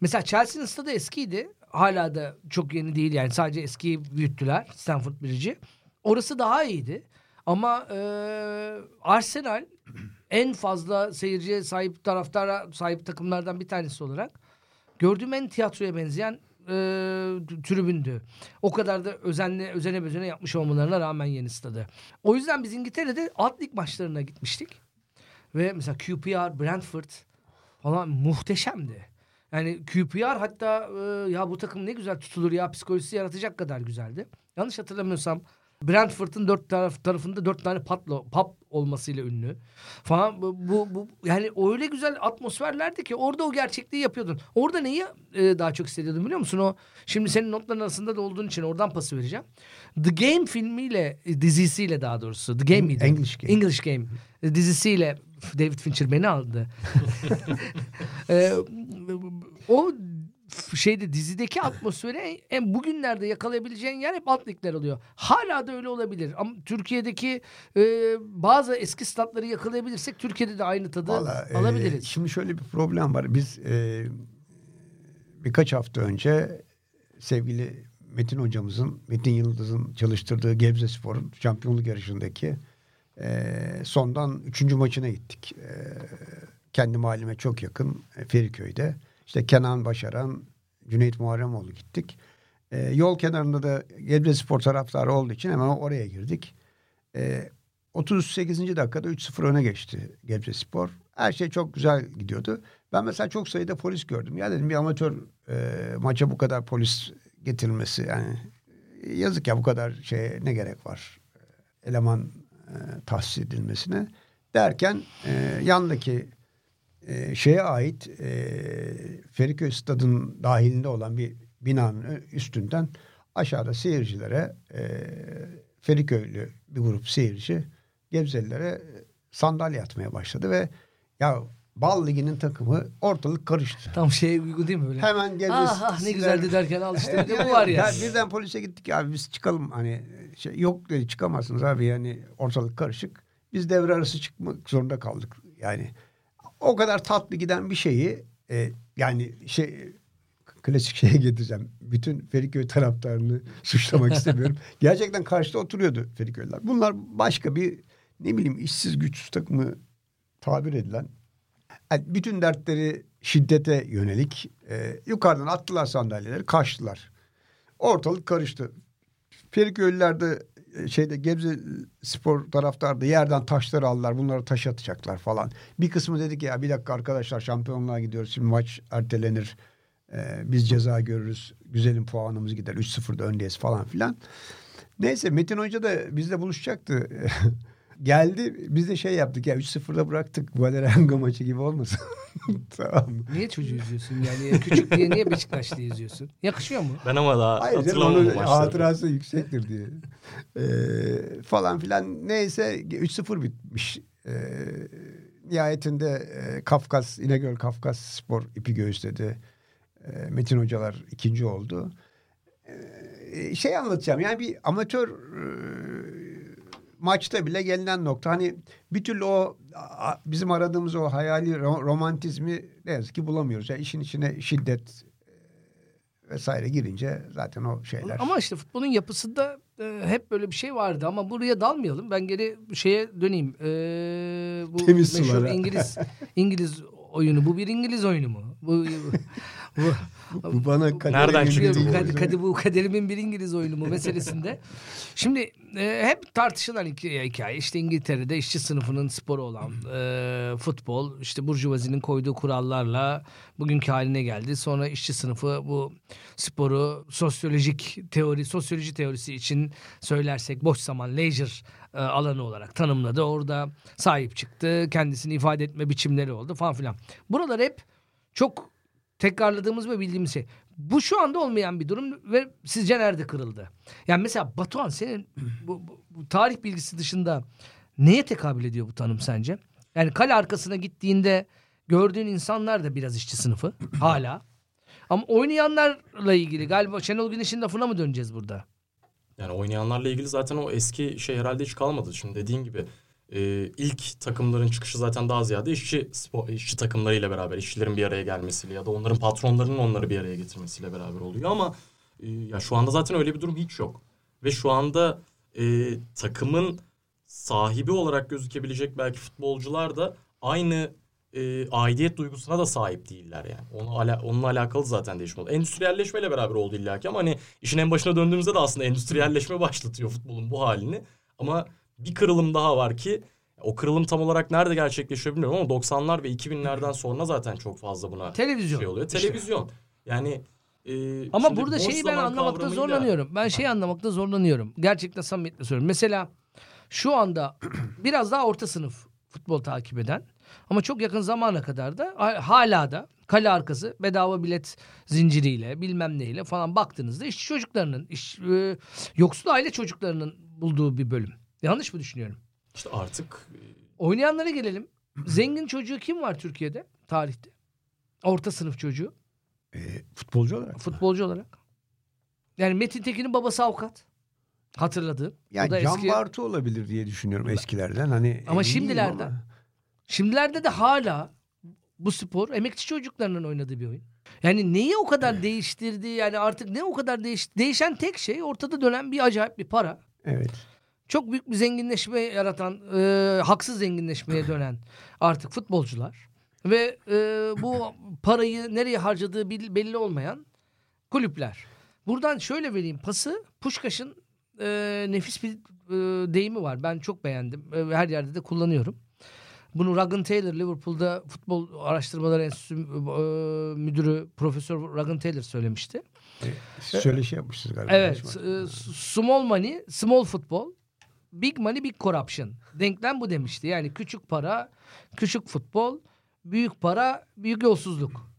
Mesela Chelsea'nin stadı eskiydi. Hala da çok yeni değil yani sadece eskiyi büyüttüler Stamford Bridge'i. Orası daha iyiydi. Ama e, Arsenal en fazla seyirciye sahip taraftara sahip takımlardan bir tanesi olarak gördüğüm en tiyatroya benzeyen e, tribündü. O kadar da özenle özene bezene yapmış olmalarına rağmen yeni stadı. O yüzden biz İngiltere'de alt lig maçlarına gitmiştik. Ve mesela QPR, Brentford falan muhteşemdi. Yani QPR hatta e, ya bu takım ne güzel tutulur ya psikolojisi yaratacak kadar güzeldi. Yanlış hatırlamıyorsam Brentford'un dört taraf, tarafında dört tane patlo, pub olmasıyla ünlü falan bu, bu, bu yani öyle güzel atmosferlerdi ki orada o gerçekliği yapıyordun. Orada neyi e, daha çok hissediyordun biliyor musun? O şimdi senin notların arasında da olduğun için oradan pası vereceğim. The Game filmiyle dizisiyle daha doğrusu The Game miydi? English Game. English Game dizisiyle David Fincher beni aldı. [laughs] E, o şeyde dizideki atmosferi en, bugünlerde yakalayabileceğin yer hep alt ligler oluyor. Hala da öyle olabilir. Ama Türkiye'deki e, bazı eski statları yakalayabilirsek Türkiye'de de aynı tadı Vallahi, e, alabiliriz. şimdi şöyle bir problem var. Biz e, birkaç hafta önce sevgili Metin hocamızın, Metin Yıldız'ın çalıştırdığı Gebze Spor'un şampiyonluk yarışındaki e, sondan üçüncü maçına gittik. E, kendi mahalleme çok yakın e, Feriköy'de. İşte Kenan Başaran, Cüneyt Muharremoğlu gittik. E, yol kenarında da Gebze Spor taraftarı olduğu için hemen oraya girdik. E, 38. dakikada 3-0 öne geçti Gebze Spor. Her şey çok güzel gidiyordu. Ben mesela çok sayıda polis gördüm. Ya dedim bir amatör e, maça bu kadar polis getirilmesi yani yazık ya bu kadar şeye ne gerek var e, eleman e, tahsis edilmesine derken e, yandaki e, şeye ait e, Feriköy Stadı'nın dahilinde olan bir binanın üstünden aşağıda seyircilere e, Feriköylü bir grup seyirci Gebzelilere sandalye atmaya başladı ve ya Bal Ligi'nin takımı ortalık karıştı. Tam şeye uygun değil mi böyle? Hemen Gebze Ah ah ne güzeldi derken al işte [laughs] bir de bu var ya. birden polise gittik abi biz çıkalım hani şey, yok dedi çıkamazsınız abi yani ortalık karışık. Biz devre arası çıkmak zorunda kaldık. Yani o kadar tatlı giden bir şeyi e, yani şey klasik şeye getireceğim. Bütün Feriköy taraftarını [laughs] suçlamak istemiyorum. Gerçekten karşıda oturuyordu Feriköylüler. Bunlar başka bir ne bileyim işsiz güçsüz takımı tabir edilen yani bütün dertleri şiddete yönelik e, yukarıdan attılar sandalyeleri kaçtılar. Ortalık karıştı. Feriköylüler de şeyde Gebze spor taraftarı yerden taşları aldılar. Bunları taş atacaklar falan. Bir kısmı dedi ki ya bir dakika arkadaşlar şampiyonluğa gidiyoruz. Şimdi maç ertelenir. Ee, biz ceza görürüz. Güzelim puanımız gider. 3-0'da öndeyiz falan filan. Neyse Metin Hoca da bizle buluşacaktı. [laughs] Geldi biz de şey yaptık ya 3-0'da bıraktık. Valerenga maçı gibi olmasın. [laughs] tamam? Niye çocuğu izliyorsun yani? Küçük diye niye Beşiktaşlı izliyorsun? Yakışıyor mu? Ben ama daha Hayır canım, hatırlamam onun bu maçları. hatırası yüksektir diye. Ee, falan filan neyse 3-0 bitmiş E, nihayetinde e, Kafkas, İnegöl Kafkas Spor ipi göğüsledi. E, Metin hocalar ikinci oldu. E, şey anlatacağım yani bir amatör e, maçta bile gelinen nokta. Hani bir türlü o bizim aradığımız o hayali ro- romantizmi ne yazık ki bulamıyoruz. Yani işin içine şiddet e, vesaire girince zaten o şeyler. Ama işte futbolun yapısında e, hep böyle bir şey vardı ama buraya dalmayalım. Ben geri şeye döneyim. E, bu Temiz meşhur sulara. İngiliz İngiliz oyunu. Bu bir İngiliz oyunu mu? Bu, [laughs] bu, bu bana kaderi Nereden çıktı bu? Kadir, Kadir, bu kaderimin bir İngiliz oyunu mu meselesinde. [laughs] Şimdi e, hep tartışılan iki hikaye. İşte İngiltere'de işçi sınıfının sporu olan e, futbol, işte Burjuvazi'nin koyduğu kurallarla bugünkü haline geldi. Sonra işçi sınıfı bu sporu sosyolojik teori, sosyoloji teorisi için söylersek boş zaman leisure e, alanı olarak tanımladı. Orada sahip çıktı. Kendisini ifade etme biçimleri oldu falan filan. Buralar hep çok tekrarladığımız ve bildiğimiz şey. Bu şu anda olmayan bir durum ve sizce nerede kırıldı? Yani mesela Batuhan senin bu, bu- bu tarih bilgisi dışında neye tekabül ediyor bu tanım sence? Yani kale arkasına gittiğinde gördüğün insanlar da biraz işçi sınıfı [clears throat] hala. Ama oynayanlarla ilgili galiba Şenol Güneş'in lafına mı döneceğiz burada? Yani oynayanlarla ilgili zaten o eski şey herhalde hiç kalmadı. Şimdi dediğin gibi e, ilk takımların çıkışı zaten daha ziyade işçi spor, işçi takımlarıyla beraber işçilerin bir araya gelmesiyle ya da onların patronlarının onları bir araya getirmesiyle beraber oluyor ama e, ya şu anda zaten öyle bir durum hiç yok. Ve şu anda e, takımın sahibi olarak gözükebilecek belki futbolcular da aynı e, aidiyet duygusuna da sahip değiller yani. Onu ala, onunla alakalı zaten değişim oldu. Endüstriyelleşmeyle beraber oldu illaki ama hani işin en başına döndüğümüzde de aslında endüstriyelleşme başlatıyor futbolun bu halini. Ama bir kırılım daha var ki o kırılım tam olarak nerede gerçekleşiyor bilmiyorum ama 90'lar ve 2000'lerden sonra zaten çok fazla buna Televizyon. şey oluyor. İşte. Televizyon. Yani e, Ama burada şeyi ben anlamakta kavramıyla- zorlanıyorum. Ben şeyi anlamakta zorlanıyorum. Gerçekten samimiyetle söylüyorum. Mesela şu anda [clears throat] biraz daha orta sınıf futbol takip eden ama çok yakın zamana kadar da ha- hala da kale arkası bedava bilet zinciriyle bilmem neyle falan baktığınızda işçi çocuklarının, iş, e, yoksul aile çocuklarının bulduğu bir bölüm. Yanlış mı düşünüyorum? İşte artık e, Oynayanlara gelelim. Zengin çocuğu kim var Türkiye'de tarihte? Orta sınıf çocuğu. E, futbolcu olarak. Futbolcu olarak. Yani Metin Tekin'in babası avukat. Hatırladığın. O Yani da Can eski. Bartu olabilir diye düşünüyorum eskilerden. Hani Ama emin değilim şimdilerden. ama. Şimdilerde de hala bu spor emekçi çocuklarının oynadığı bir oyun. Yani neyi o kadar değiştirdi yani artık ne o kadar değiş değişen tek şey ortada dönen bir acayip bir para. Evet. Çok büyük bir zenginleşme yaratan, e, haksız zenginleşmeye [laughs] dönen artık futbolcular ve e, bu parayı nereye harcadığı belli olmayan kulüpler. Buradan şöyle vereyim pası. Puşkaş'ın e, nefis bir e, deyimi var. Ben çok beğendim. E, her yerde de kullanıyorum. Bunu Ruggan Taylor Liverpool'da Futbol Araştırmaları Enstitüsü e, müdürü Profesör Ruggan Taylor söylemişti. Siz söyleşi yapmışsınız galiba. Evet. E, small money, small football. Big money, big corruption. Denklem bu demişti. Yani küçük para, küçük futbol, büyük para, büyük yolsuzluk.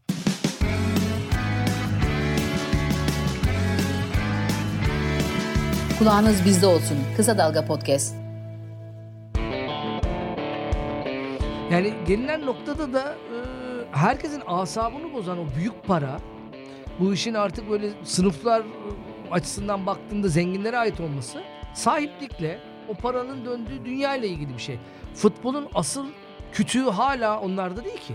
Kulağınız bizde olsun. Kısa Dalga Podcast. Yani gelinen noktada da e, herkesin asabını bozan o büyük para bu işin artık böyle sınıflar e, açısından baktığında zenginlere ait olması sahiplikle o paranın döndüğü dünya ile ilgili bir şey. Futbolun asıl kütüğü hala onlarda değil ki.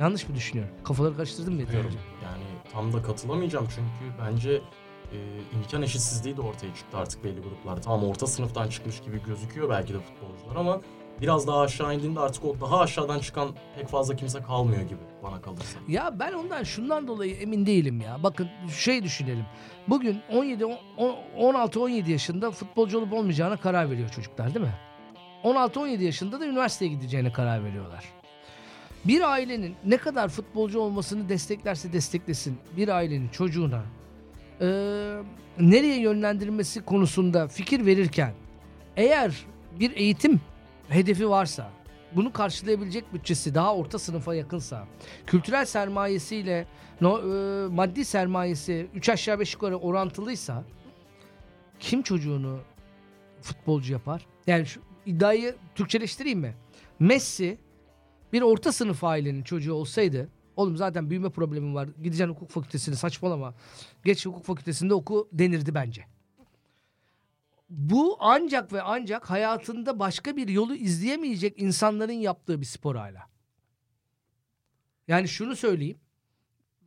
Yanlış mı düşünüyorum? Kafaları karıştırdım mı yeterince? Yani tam da katılamayacağım çünkü bence e, imkan eşitsizliği de ortaya çıktı artık belli gruplarda. Tamam orta sınıftan çıkmış gibi gözüküyor belki de futbolcular ama biraz daha aşağı indiğinde artık o daha aşağıdan çıkan pek fazla kimse kalmıyor gibi bana kalırsa. Ya ben ondan şundan dolayı emin değilim ya. Bakın şey düşünelim. Bugün 17 16-17 yaşında futbolcu olup olmayacağına karar veriyor çocuklar değil mi? 16-17 yaşında da üniversiteye gideceğine karar veriyorlar. Bir ailenin ne kadar futbolcu olmasını desteklerse desteklesin bir ailenin çocuğuna eee, nereye yönlendirilmesi konusunda fikir verirken eğer bir eğitim hedefi varsa bunu karşılayabilecek bütçesi daha orta sınıfa yakınsa kültürel sermayesiyle no, e, maddi sermayesi 3 aşağı 5 yukarı orantılıysa kim çocuğunu futbolcu yapar? Yani şu, iddiayı Türkçeleştireyim mi? Messi bir orta sınıf ailenin çocuğu olsaydı oğlum zaten büyüme problemim var. Gideceksin hukuk fakültesini saçmalama. Geç hukuk fakültesinde oku denirdi bence. Bu ancak ve ancak hayatında başka bir yolu izleyemeyecek insanların yaptığı bir spor hala. Yani şunu söyleyeyim.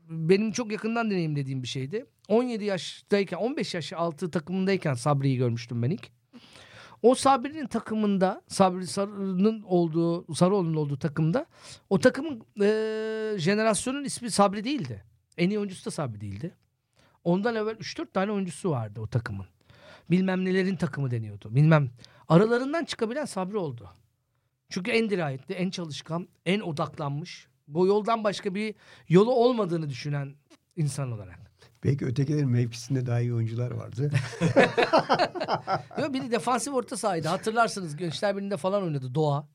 Benim çok yakından deneyimlediğim bir şeydi. 17 yaştayken 15 yaş altı takımındayken Sabri'yi görmüştüm ben ilk. O Sabri'nin takımında Sabri Sarı'nın olduğu Sarıoğlu'nun olduğu takımda o takımın eee, jenerasyonun ismi Sabri değildi. En iyi oyuncusu da Sabri değildi. Ondan evvel 3-4 tane oyuncusu vardı o takımın. Bilmem nelerin takımı deniyordu. Bilmem. Aralarından çıkabilen Sabri oldu. Çünkü en dirayetli, en çalışkan, en odaklanmış. Bu yoldan başka bir yolu olmadığını düşünen insan olarak. Belki ötekilerin mevkisinde daha iyi oyuncular vardı. [laughs] Yok, biri defansif orta sahaydı. Hatırlarsınız Gençler Birliği'nde falan oynadı. Doğa.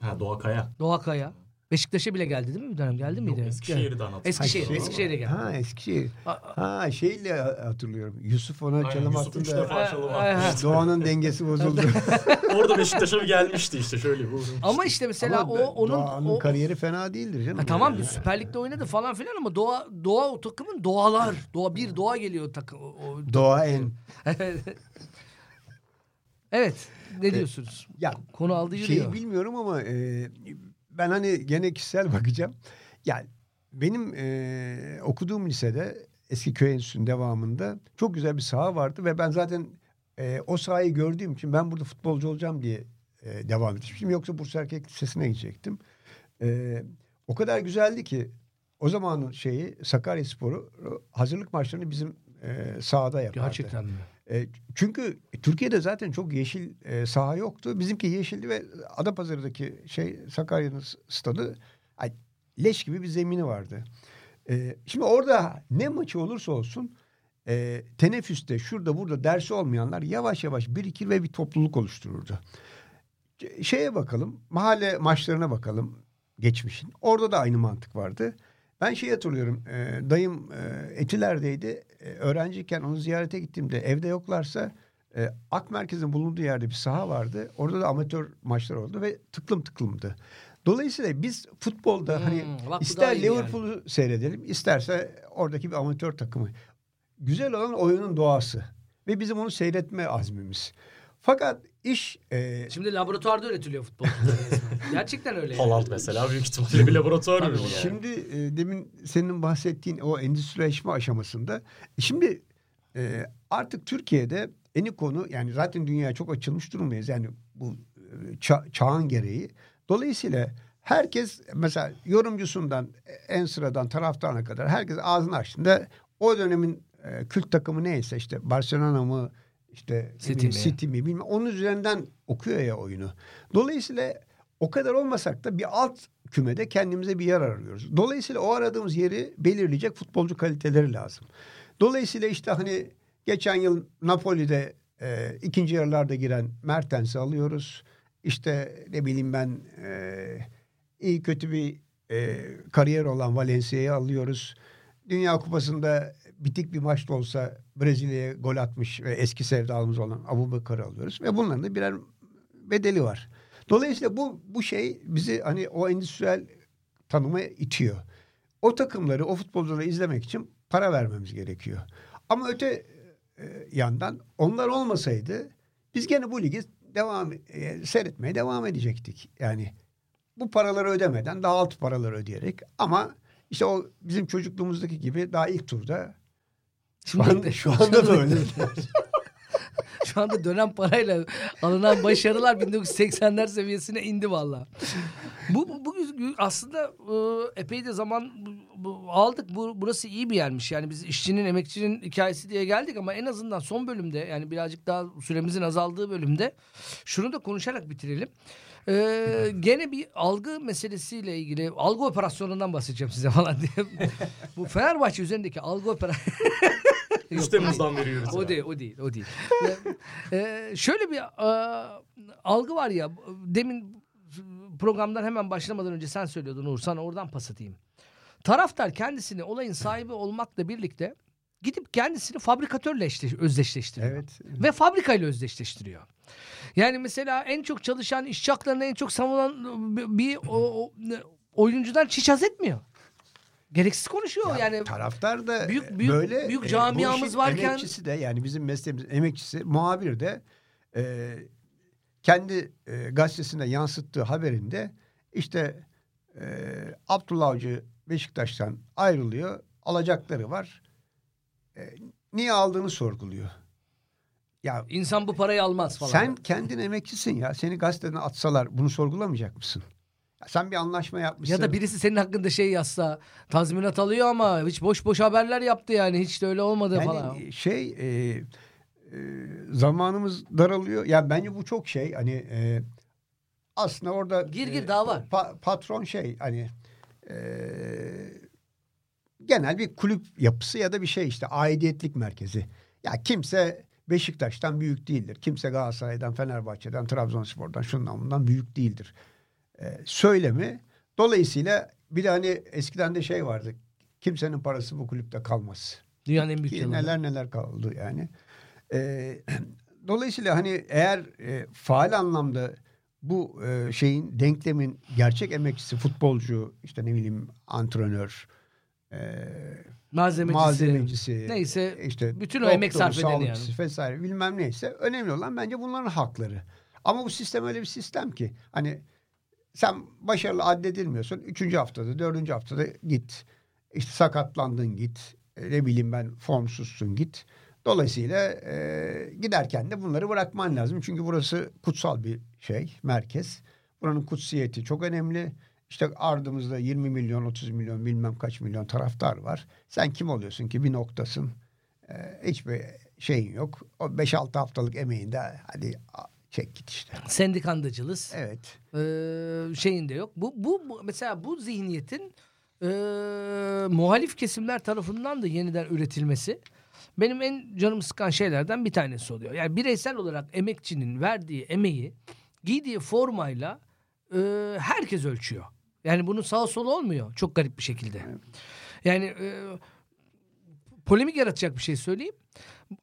Ha Doğa Kaya. Doğa Kaya. Beşiktaş'a bile geldi değil mi bir dönem? Geldi miydi? Yok, Eskişehir'den hatırlıyorum. Eskişehir, Ha, Eskişehir'e geldi. Ha Eskişehir. Ha şeyle hatırlıyorum. Yusuf ona Aynen, çalım Yusuf üç attığında defa çalım atmıştı. Doğan'ın dengesi bozuldu. [laughs] Orada Beşiktaş'a bir gelmişti işte şöyle. bu. Ama işte mesela Ama o onun Doğan'ın o, kariyeri fena değildir canım. Ha, tamam Yani. bir Süper Lig'de oynadı falan filan ama Doğa Doğa o takımın doğalar. Doğa bir doğa geliyor takım. O, o- Doğa en. evet. Ne diyorsunuz? Ya Konu aldı yürüyor. şeyi bilmiyorum ama e, ben hani gene kişisel [laughs] bakacağım. Yani benim e, okuduğum lisede eski köy enstitüsünün devamında çok güzel bir saha vardı ve ben zaten e, o sahayı gördüğüm için ben burada futbolcu olacağım diye e, devam etmiştim. Yoksa Bursa Erkek Lisesi'ne gidecektim. E, o kadar güzeldi ki o zamanın şeyi Sakarya Sporu hazırlık maçlarını bizim e, sahada yapardı. Gerçekten mi? E, çünkü Türkiye'de zaten çok yeşil e, saha yoktu. Bizimki yeşildi ve Adapazarı'daki şey Sakarya'nın stadı ay, leş gibi bir zemini vardı. E, şimdi orada ne maçı olursa olsun e, teneffüste şurada burada dersi olmayanlar yavaş yavaş birikir ve bir topluluk oluştururdu. Şeye bakalım mahalle maçlarına bakalım geçmişin. Orada da aynı mantık vardı. Ben şey hatırlıyorum e, dayım e, Etiler'deydi. E, öğrenciyken onu ziyarete gittiğimde evde yoklarsa e, Ak Merkez'in bulunduğu yerde bir saha vardı. Orada da amatör maçlar oldu ve tıklım tıklımdı. Dolayısıyla biz futbolda Hmm, hani ister iyi yani. Liverpool'u seyredelim isterse oradaki bir amatör takımı. Güzel olan oyunun doğası ve bizim onu seyretme azmimiz. Fakat iş e, Şimdi laboratuvarda üretiliyor futbol. [laughs] Gerçekten öyle. yani. Haaland mesela büyük ihtimalle bir laboratuvar Tabii ürünü yani. Şimdi e, demin senin bahsettiğin o endüstrileşme aşamasında e, şimdi e, artık Türkiye'de eni konu yani zaten dünyaya çok açılmış durumdayız. Yani bu e, ça- çağın gereği. Dolayısıyla herkes mesela yorumcusundan en sıradan taraftarına kadar herkes ağzını açtığında o dönemin e, kült takımı neyse işte Barcelona mı işte City mi? City mi bilmem onun üzerinden okuyor ya oyunu. Dolayısıyla o kadar olmasak da bir alt kümede kendimize bir yer arıyoruz. Dolayısıyla o aradığımız yeri belirleyecek futbolcu kaliteleri lazım. Dolayısıyla işte hani geçen yıl Napoli'de e, ikinci yarılarda giren Mertens'i alıyoruz. İşte ne bileyim ben e, iyi kötü bir e, kariyer olan Valencia'yı alıyoruz. Dünya Kupası'nda bitik bir maç da olsa Brezilya'ya gol atmış ve eski sevdalımız olan Abu Bakar'ı alıyoruz. Ve bunların da birer bedeli var. Dolayısıyla bu bu şey bizi hani o endüstriyel tanıma itiyor. O takımları, o futbolcuları izlemek için para vermemiz gerekiyor. Ama öte e, yandan onlar olmasaydı biz gene bu ligi devam e, seyretmeye devam edecektik. Yani bu paraları ödemeden daha alt paraları ödeyerek ama işte o bizim çocukluğumuzdaki gibi daha ilk turda şu anda, şu anda da öyle. [laughs] Şu anda dönem parayla alınan başarılar 1980'ler seviyesine indi valla. Bu, bu, bu aslında e, epey de zaman bu- bu- aldık. Bu, burası iyi bir yermiş. Yani biz işçinin, emekçinin hikayesi diye geldik ama en azından son bölümde yani birazcık daha süremizin azaldığı bölümde şunu da konuşarak bitirelim. Ee, gene bir algı meselesiyle ilgili algı operasyonundan bahsedeceğim size falan diye. bu Fenerbahçe üzerindeki algı operasyonu [laughs] 3 Temmuz'dan veriyoruz. o yani. değil, o değil, o değil. Ee, şöyle bir e, algı var ya, demin programdan hemen başlamadan önce sen söylüyordun Uğur, sana oradan pas atayım. Taraftar kendisini olayın sahibi olmakla birlikte gidip kendisini fabrikatörle eşleş- özdeşleştiriyor. Evet. Ve fabrikayla özdeşleştiriyor. Yani mesela en çok çalışan işçi haklarını en çok savunan bir o, o- oyuncudan hiç haz etmiyor. Gereksiz konuşuyor yani. Taraftar da büyük- büyük- böyle büyük e, camiamız işin varken- emekçisi de yani bizim mesleğimiz emekçisi muhabir de e, kendi e, gazetesinde yansıttığı haberinde işte e, Abdullah Avcı Beşiktaş'tan ayrılıyor. Alacakları var. E, niye aldığını sorguluyor. Ya İnsan bu parayı almaz falan. sen kendin emekçisin ya. Seni gazeteden atsalar bunu sorgulamayacak mısın? Sen bir anlaşma yapmışsın. ya da birisi senin hakkında şey yazsa tazminat alıyor ama hiç boş boş haberler yaptı yani hiç de öyle olmadı Yani falan. şey e, e, zamanımız daralıyor. Ya bence bu çok şey hani e, aslında orada Gir gir, e, daha var. pa- patron şey hani e, genel bir kulüp yapısı ya da bir şey işte aidiyetlik merkezi. Ya kimse Beşiktaş'tan büyük değildir. Kimse Galatasaray'dan, Fenerbahçe'den, Trabzonspor'dan şundan bundan büyük değildir. E, söylemi. Dolayısıyla bir de hani eskiden de şey vardı. Kimsenin parası bu kulüpte kalmaz. Dünyanın en büyük Ki neler neler kaldı yani. Ee, [clears throat] dolayısıyla hani eğer e, faal anlamda bu e, şeyin denklemin gerçek emekçisi futbolcu işte ne bileyim antrenör e, Malzemecisi. malzemecisi Neyse, işte bütün o emek sarf edeni yani. vesaire bilmem neyse önemli olan bence bunların hakları. Ama bu sistem öyle bir sistem ki hani sen başarılı addedilmiyorsun. Üçüncü haftada, dördüncü haftada git. İşte sakatlandın git. E, Ne bileyim ben formsuzsun git. Dolayısıyla e, giderken de bunları bırakman lazım. Çünkü burası kutsal bir şey, merkez. Buranın kutsiyeti çok önemli. İşte ardımızda 20 milyon, 30 milyon bilmem kaç milyon taraftar var. Sen kim oluyorsun ki bir noktasın. E, hiçbir şeyin yok. O 5-6 haftalık emeğinde hadi çek git işte. Sendikandacılız. Evet. Ee, şeyinde yok. Bu, bu, bu mesela bu zihniyetin e, muhalif kesimler tarafından da yeniden üretilmesi benim en canımı sıkan şeylerden bir tanesi oluyor. Yani bireysel olarak emekçinin verdiği emeği giydiği formayla e, herkes ölçüyor. Yani bunun sağ solu olmuyor çok garip bir şekilde. Yani e, polemik yaratacak bir şey söyleyeyim.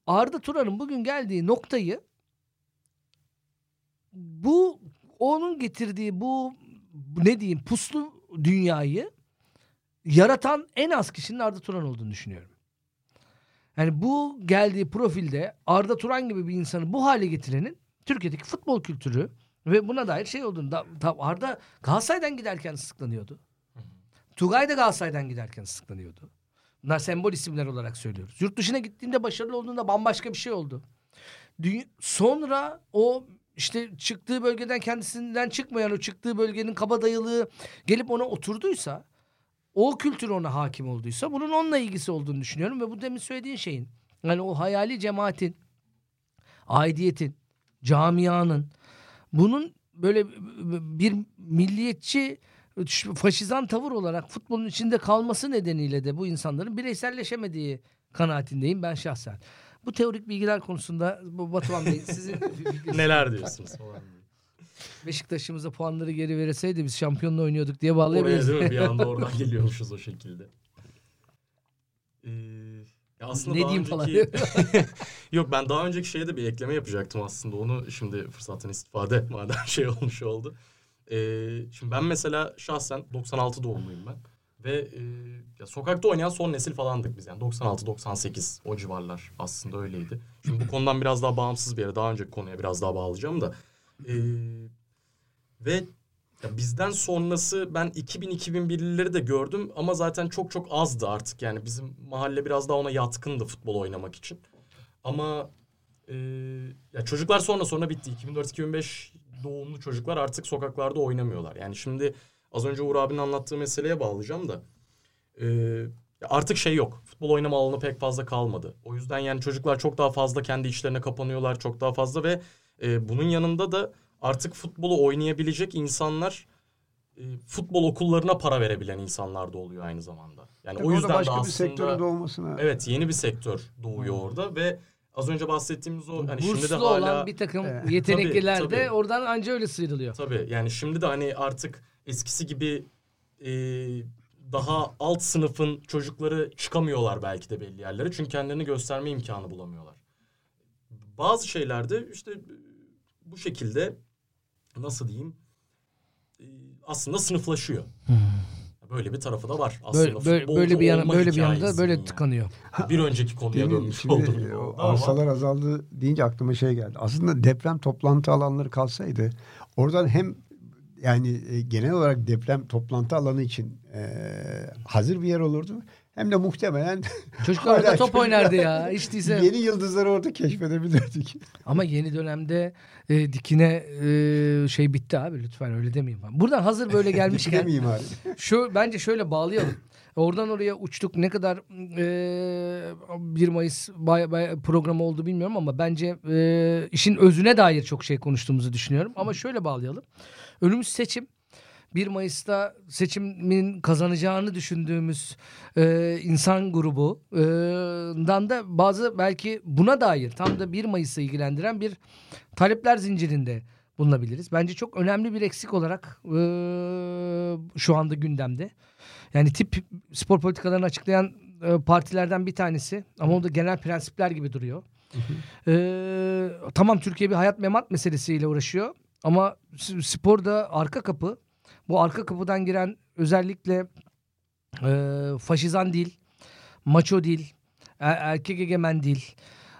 Arda Turan'ın bugün geldiği noktayı bu onun getirdiği bu ne diyeyim puslu dünyayı yaratan en az kişinin Arda Turan olduğunu düşünüyorum. Yani bu geldiği profilde Arda Turan gibi bir insanı bu hale getirenin Türkiye'deki futbol kültürü ve buna dair şey olduğunu da, da Arda Galatasaray'dan giderken sıklanıyordu. Tugay da Galatasaray'dan giderken sıklanıyordu. Bunlar sembol isimler olarak söylüyoruz. Yurt dışına gittiğinde başarılı olduğunda bambaşka bir şey oldu. Dünya- sonra o işte çıktığı bölgeden kendisinden çıkmayan o çıktığı bölgenin kabadayılığı gelip ona oturduysa o kültür ona hakim olduysa bunun onunla ilgisi olduğunu düşünüyorum ve bu demin söylediğin şeyin yani o hayali cemaatin aidiyetin camianın bunun böyle bir milliyetçi faşizan tavır olarak futbolun içinde kalması nedeniyle de bu insanların bireyselleşemediği kanaatindeyim ben şahsen. Bu teorik bilgiler konusunda bu Batuhan Bey [laughs] sizin Neler diyorsunuz falan. Beşiktaş'ımıza puanları geri vereseydi biz şampiyonla oynuyorduk diye Oraya bağlayabiliriz. değil mi? Bir anda [laughs] oradan geliyormuşuz o şekilde. Ee, ya aslında ne diyeyim falan. önceki... [laughs] Yok ben daha önceki şeye de bir ekleme yapacaktım aslında. Onu şimdi fırsattan istifade madem şey olmuş oldu. Ee, şimdi ben mesela şahsen 96 doğumluyum ben. Ve e, ya sokakta oynayan son nesil falandık biz yani 96-98 o civarlar aslında öyleydi. Şimdi bu konudan biraz daha bağımsız bir yere daha önceki konuya biraz daha bağlayacağım da. Ee, ve ya bizden sonrası ben 2000-2001'lileri de gördüm ama zaten çok çok azdı artık. Yani bizim mahalle biraz daha ona yatkındı futbol oynamak için. Ama e, ya çocuklar sonra sonra bitti. 2004-2005 doğumlu çocuklar artık sokaklarda oynamıyorlar. Yani şimdi az önce Uğur abinin anlattığı meseleye bağlayacağım da. e, ya artık şey yok. Futbol oynama alanı pek fazla kalmadı. O yüzden yani çocuklar çok daha fazla kendi içlerine kapanıyorlar. Çok daha fazla ve e, bunun yanında da artık futbolu oynayabilecek insanlar e, futbol okullarına para verebilen insanlar da oluyor aynı zamanda. Yani Tabii o yüzden de başka bir aslında sektörün doğmasına. evet yeni bir sektör doğuyor orada ve az önce bahsettiğimiz o hani şimdi de Burslu hala olan bir takım Evet. yetenekliler Tabii, de oradan anca öyle sıyrılıyor. tabii yani şimdi de hani artık eskisi gibi e, daha alt sınıfın çocukları çıkamıyorlar belki de belli yerlere. Çünkü kendilerini gösterme imkanı bulamıyorlar. Bazı şeylerde işte bu şekilde nasıl diyeyim e, aslında sınıflaşıyor. Böyle bir tarafı da var. Aslında Böyle, böyle, böyle bir yana böyle bir yanda hikayesinin böyle yani. tıkanıyor. Bir önceki konuya dönmüş oldum. ama- arsalar azaldı deyince aklıma şey geldi. Aslında deprem toplantı alanları kalsaydı oradan hem yani e, genel olarak deprem toplantı alanı için e, hazır bir yer olurdu. Hem de muhtemelen [laughs] Çocuklar orada top oynardı ya. [laughs] Hiç değilse. yeni yıldızları orada keşfedebilirdik. [laughs] Ama yeni dönemde e, dikine e, şey bitti abi lütfen öyle demeyeyim. ben. Buradan hazır böyle gelmişken Demeyeyim abi. şu bence şöyle bağlayalım. Oradan oraya uçtuk. Ne kadar e, 1 Mayıs bay, bay, programı oldu bilmiyorum ama bence e, işin özüne dair çok şey konuştuğumuzu düşünüyorum. Ama şöyle bağlayalım. Önümüz seçim. 1 Mayıs'ta seçimin kazanacağını düşündüğümüz e, insan grubundan da bazı belki buna dair tam da 1 Mayıs'ı ilgilendiren bir talepler zincirinde bulunabiliriz. Bence çok önemli bir eksik olarak e, şu anda gündemde. Yani tip spor politikalarını açıklayan e, partilerden bir tanesi ama o da genel prensipler gibi duruyor. E, tamam Türkiye bir hayat memat meselesiyle uğraşıyor ama s- sporda arka kapı bu arka kapıdan giren özellikle e, faşizan değil, maço değil, er- erkek egemen değil.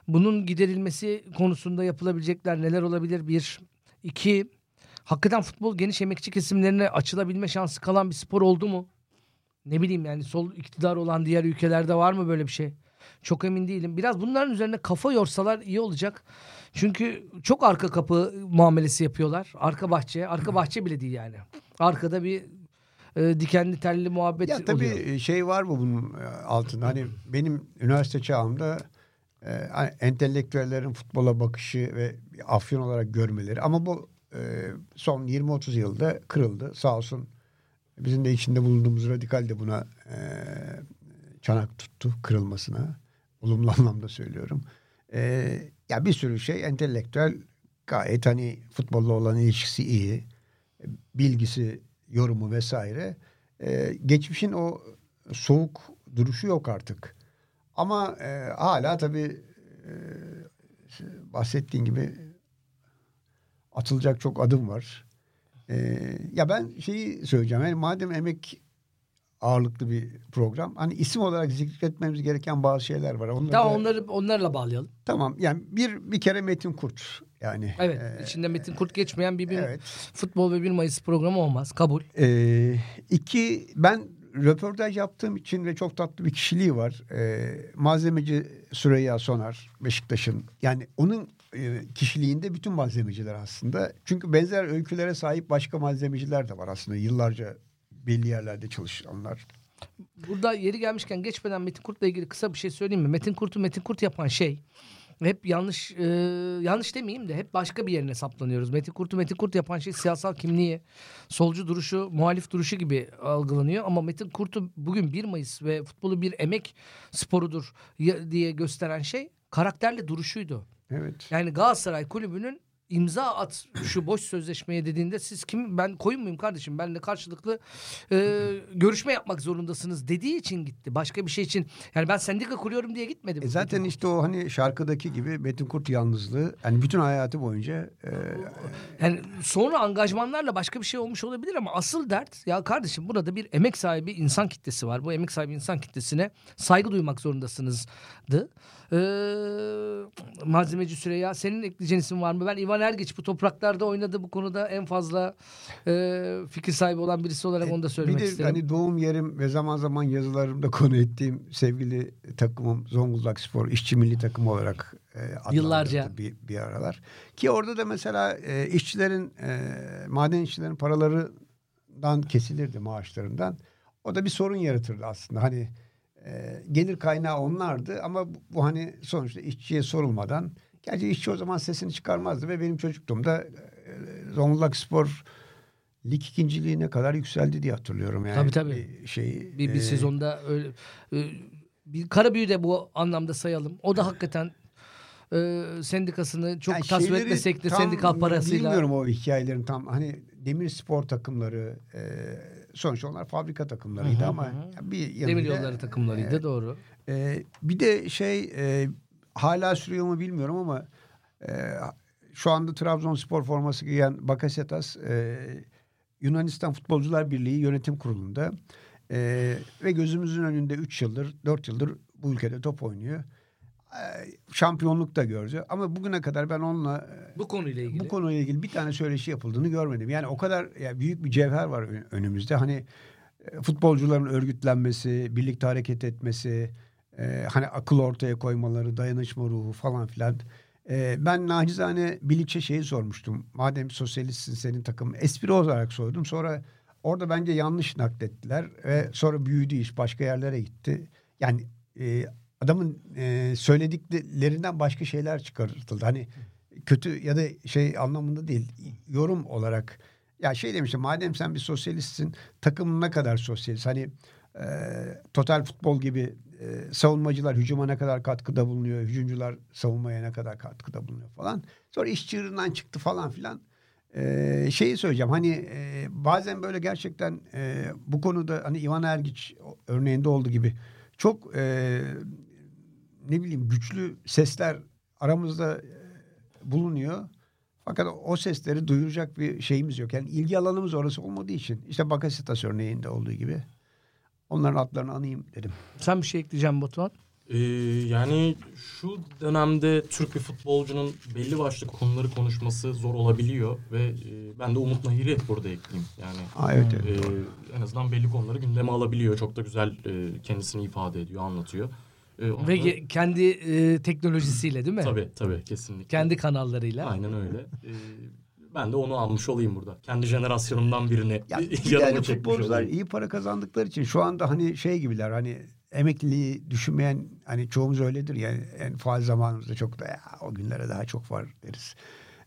Bunun giderilmesi konusunda yapılabilecekler neler olabilir? Bir, iki, hakikaten futbol geniş emekçi kesimlerine açılabilme şansı kalan bir spor oldu mu? Ne bileyim yani sol iktidar olan diğer ülkelerde var mı böyle bir şey? Çok emin değilim. Biraz bunların üzerine kafa yorsalar iyi olacak. Çünkü çok arka kapı muamelesi yapıyorlar. Arka bahçe, arka bahçe bile değil yani. Arkada bir e, dikenli telli muhabbet Ya tabii oluyor. şey var mı bunun e, altında? Hani benim üniversite çağımda e, entelektüellerin futbola bakışı ve afyon olarak görmeleri ama bu e, son 20-30 yılda kırıldı. Sağ olsun bizim de içinde bulunduğumuz radikal de buna e, çanak tuttu kırılmasına. Olumlu [laughs] anlamda söylüyorum. E, ya bir sürü şey entelektüel gayet hani futbolla olan ilişkisi iyi. Bilgisi, yorumu vesaire. Ee, geçmişin o soğuk duruşu yok artık. Ama e, hala tabii e, bahsettiğin gibi atılacak çok adım var. E, ya ben şeyi söyleyeceğim. Yani madem emek ağırlıklı bir program. Hani isim olarak zikretmemiz gereken bazı şeyler var. Onları Tamam da- onları onlarla bağlayalım. Tamam yani bir bir kere Metin Kurt yani. Evet. e, içinde Metin Kurt geçmeyen bir, bir evet. futbol ve 1 Mayıs programı olmaz. Kabul. Ee, iki ben röportaj yaptığım için ve çok tatlı bir kişiliği var. Ee, malzemeci Süreyya Sonar Beşiktaş'ın yani onun e, kişiliğinde bütün malzemeciler aslında. Çünkü benzer öykülere sahip başka malzemeciler de var aslında yıllarca belli yerlerde çalışanlar. Burada yeri gelmişken geçmeden Metin Kurt'la ilgili kısa bir şey söyleyeyim mi? Metin Kurt'u Metin Kurt yapan şey hep yanlış e, yanlış demeyeyim de hep başka bir yerine saplanıyoruz. Metin Kurt'u Metin Kurt yapan şey siyasal kimliği, solcu duruşu, muhalif duruşu gibi algılanıyor. Ama Metin Kurt'u bugün 1 Mayıs ve futbolu bir emek sporudur diye gösteren şey karakterli duruşuydu. Evet. Yani Galatasaray kulübünün imza at şu boş sözleşmeye dediğinde siz kim ben koyun muyum kardeşim benle karşılıklı e, görüşme yapmak zorundasınız dediği için gitti. Başka bir şey için yani ben sendika kuruyorum diye gitmedim. E zaten işte o hani şarkıdaki gibi Metin Kurt yalnızlığı yani bütün hayatı boyunca e, Yani sonra angajmanlarla başka bir şey olmuş olabilir ama asıl dert ya kardeşim burada bir emek sahibi insan kitlesi var. Bu emek sahibi insan kitlesine saygı duymak zorundasınızdı. Ee, malzemeci Süreyya senin ekleyeceğin isim var mı? Ben İvan Ergeç bu topraklarda oynadı bu konuda en fazla e, fikir sahibi olan birisi olarak onu da söylemek bir de isterim. hani doğum yerim ve zaman zaman yazılarımda konu ettiğim sevgili takımım Zonguldak Spor işçi milli takımı olarak e, Yıllarca. bir, bir aralar. Ki orada da mesela e, işçilerin e, maden işçilerin paralarından kesilirdi maaşlarından. O da bir sorun yaratırdı aslında. Hani e, gelir kaynağı onlardı ama bu, bu hani sonuçta işçiye sorulmadan gerçi işçi o zaman sesini çıkarmazdı ve benim çocukluğumda e, Zonguldak Spor lig ikinciliğine kadar yükseldi diye hatırlıyorum yani. Tabii, tabii. Bir şey bir, bir e, sezonda öyle e, bir Karabüyü de bu anlamda sayalım. O da hakikaten e, sendikasını çok yani tasvip etmesek de sendikal parasıyla Bilmiyorum o hikayelerin tam hani demir spor takımları e, sonuçta onlar fabrika takımlarıydı ama bir yanıyla, Demir yolları takımlarıydı e, doğru. e, bir de şey e, hala sürüyor mu bilmiyorum ama e, şu anda Trabzonspor forması giyen Bakasetas e, Yunanistan Futbolcular Birliği yönetim kurulunda e, ve gözümüzün önünde 3 yıldır 4 yıldır bu ülkede top oynuyor. E, şampiyonluk da gördü ama bugüne kadar ben onunla e, Bu konuyla ilgili. bu konuyla ilgili bir tane söyleşi yapıldığını görmedim. Yani o kadar ya büyük bir cevher var ön- önümüzde. Hani e, futbolcuların örgütlenmesi, birlikte hareket etmesi, e, hani akıl ortaya koymaları, dayanışma ruhu falan filan. E, ben nacizane Bilic'e şeyi sormuştum. Madem sosyalistsin senin takım espri olarak sordum. Sonra orada bence yanlış naklettiler ve sonra büyüdü iş başka yerlere gitti. Yani e, adamın e, söylediklerinden başka şeyler çıkartıldı. Hani kötü ya da şey anlamında değil yorum olarak. Ya şey demiştim madem sen bir sosyalistsin takımın ne kadar sosyalist? Hani e, total futbol gibi e, savunmacılar hücuma ne kadar katkıda bulunuyor hücumcular savunmaya ne kadar katkıda bulunuyor falan. Sonra iş çığırından çıktı falan filan. E, şeyi söyleyeceğim hani e, bazen böyle gerçekten e, bu konuda hani Ivan Ergiç örneğinde olduğu gibi çok e, ne bileyim güçlü sesler aramızda e, bulunuyor. Fakat o sesleri duyuracak bir şeyimiz yok. Yani ilgi alanımız orası olmadığı için. işte Bakasitas örneğinde olduğu gibi. Onların adlarını anayım dedim. Sen bir şey ekleyeceğim Batuhan. Ee, yani şu dönemde Türk bir futbolcunun belli başlı konuları konuşması zor olabiliyor ve e, ben de Umut Nahir'i burada ekleyeyim. Yani Aa, evet, evet. e, en azından belli konuları gündeme alabiliyor. Çok da güzel e, kendisini ifade ediyor, anlatıyor. E, onu Ve ge- kendi e, teknolojisiyle değil mi? tabii tabii kesinlikle. Kendi kanallarıyla. Aynen öyle. Ee, ben de onu almış olayım burada. Kendi jenerasyonumdan birine Ya, yanıma çekmiş futbolcular olayım. iyi para kazandıkları için şu anda hani şey gibiler hani emekliliği düşünmeyen hani çoğumuz öyledir yani en faal zamanımızda çok da ya, o günlere daha çok var deriz.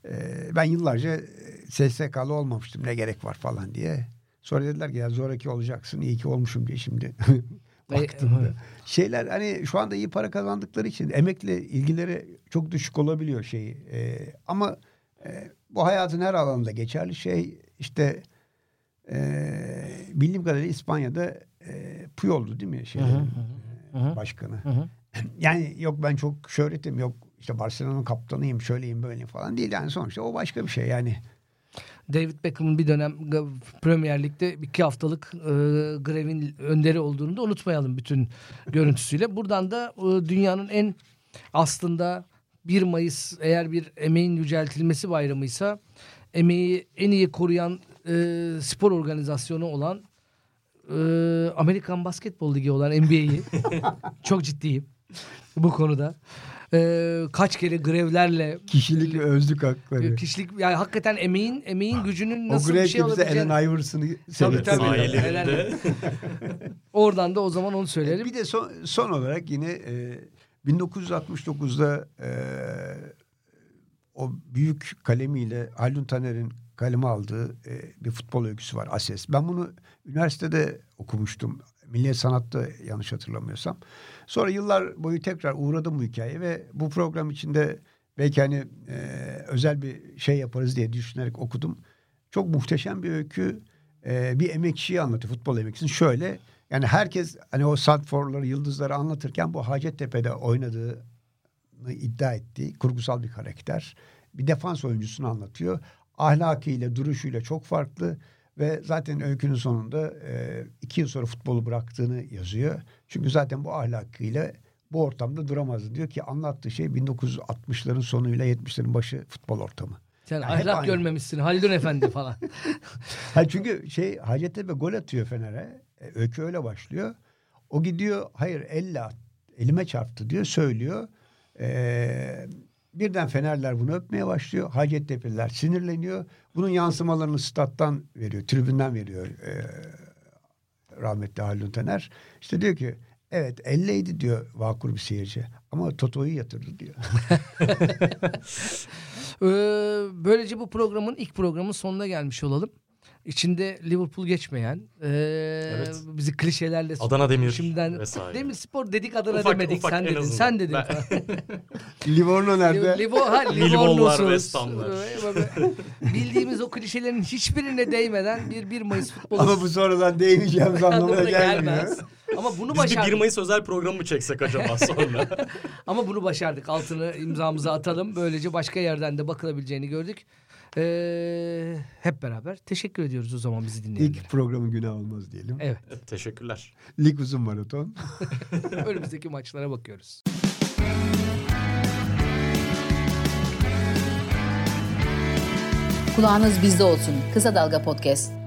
Ee, ben yıllarca e, SSK'lı olmamıştım ne gerek var falan diye. Sonra dediler ki ya zoraki olacaksın iyi ki olmuşum diye şimdi [laughs] baktığımda. evet. Şeyler hani şu anda iyi para kazandıkları için emekle ilgileri çok düşük olabiliyor şeyi. Ee, ama e, bu hayatın her alanında geçerli şey işte e, bildiğim kadarıyla İspanya'da e, Puyol'du değil mi? Şey, Hı hı, e, hı hı. Başkanı. Hı hı. [clears throat] Yani yok ben çok şöhretim yok işte Barcelona'nın kaptanıyım şöyleyim böyleyim falan değil. Yani sonuçta o başka bir şey yani. David Beckham'ın bir dönem Premier Lig'de iki haftalık e, grevin önderi olduğunu da unutmayalım bütün [laughs] görüntüsüyle. Buradan da e, dünyanın en aslında 1 Mayıs eğer bir emeğin yüceltilmesi bayramıysa emeği en iyi koruyan e, spor organizasyonu olan e, Amerikan Basketbol Ligi olan NBA'yi [laughs] çok ciddiyim bu konuda. E, kaç kere grevlerle Kişilik ve özlük hakları. kişilik yani hakikaten emeğin emeğin gücünün O nasıl bir grev şey olabileceğini Allen Iverson'ı Tabii, tabii. Oradan da o zaman onu söylerim. Bir de son, son olarak yine e, 1969'da e, o büyük kalemiyle Haldun Taner'in kaleme aldığı e, bir futbol öyküsü var Ases. Ben bunu üniversitede okumuştum. Milliyet Sanat'ta yanlış hatırlamıyorsam. Sonra yıllar boyu tekrar uğradım bu hikayeye ve bu program içinde belki hani e, özel bir şey yaparız diye düşünerek okudum. Çok muhteşem bir öykü. E, bir emekçiyi anlatıyor. Futbol emekçisini. Şöyle yani herkes hani o Sandfor'ları, yıldızları anlatırken bu Hacettepe'de oynadığını iddia ettiği kurgusal bir karakter. Bir defans oyuncusunu anlatıyor. Ahlakıyla, duruşuyla çok farklı ve zaten öykünün sonunda e, iki yıl sonra futbolu bıraktığını yazıyor. Çünkü zaten bu ahlakıyla bu ortamda duramazdı. Diyor ki anlattığı şey 1960'ların sonuyla 70'lerin başı futbol ortamı. Sen Ya hep ahlak görmemişsin Haldun Efendi falan. [laughs] Ha çünkü şey Hacettepe gol atıyor Fener'e. E, öykü öyle başlıyor. O gidiyor hayır elle at, elime çarptı diyor söylüyor. Ee, birden Fenerler bunu öpmeye başlıyor. Hacettepe'liler sinirleniyor. Bunun yansımalarını stat'tan veriyor, tribünden veriyor ee, rahmetli Haldun Taner. İşte diyor ki evet elleydi diyor vakur bir seyirci ama Toto'yu yatırdı diyor. [laughs] Ee, böylece bu programın ilk programın sonuna gelmiş olalım. İçinde Liverpool geçmeyen, e, Evet. bizi klişelerle Adana Demir şimdiden vesaire. Demir Spor dedik Adana Ufak- demedik ufak sen en dedin azından. sen dedin. [laughs] Livorno nerede? Livo, ha, Ham'lar. Bildiğimiz o klişelerin hiçbirine değmeden bir 1 Mayıs futbolu Ama bu sonradan değmeyeceğimiz anlamına gelmiyor. gelmez. Ama bunu Biz bir 1 başardık. Mayıs özel programı mı çeksek acaba sonra? [laughs] Ama bunu başardık. Altını imzamızı atalım. Böylece başka yerden de bakılabileceğini gördük. Ee, hep beraber teşekkür ediyoruz o zaman bizi dinleyenlere. İlk programın günah olmaz diyelim. Evet. Teşekkürler. Lig uzun maraton. [laughs] Önümüzdeki maçlara bakıyoruz. Kulağınız bizde olsun. Kısa Dalga Podcast.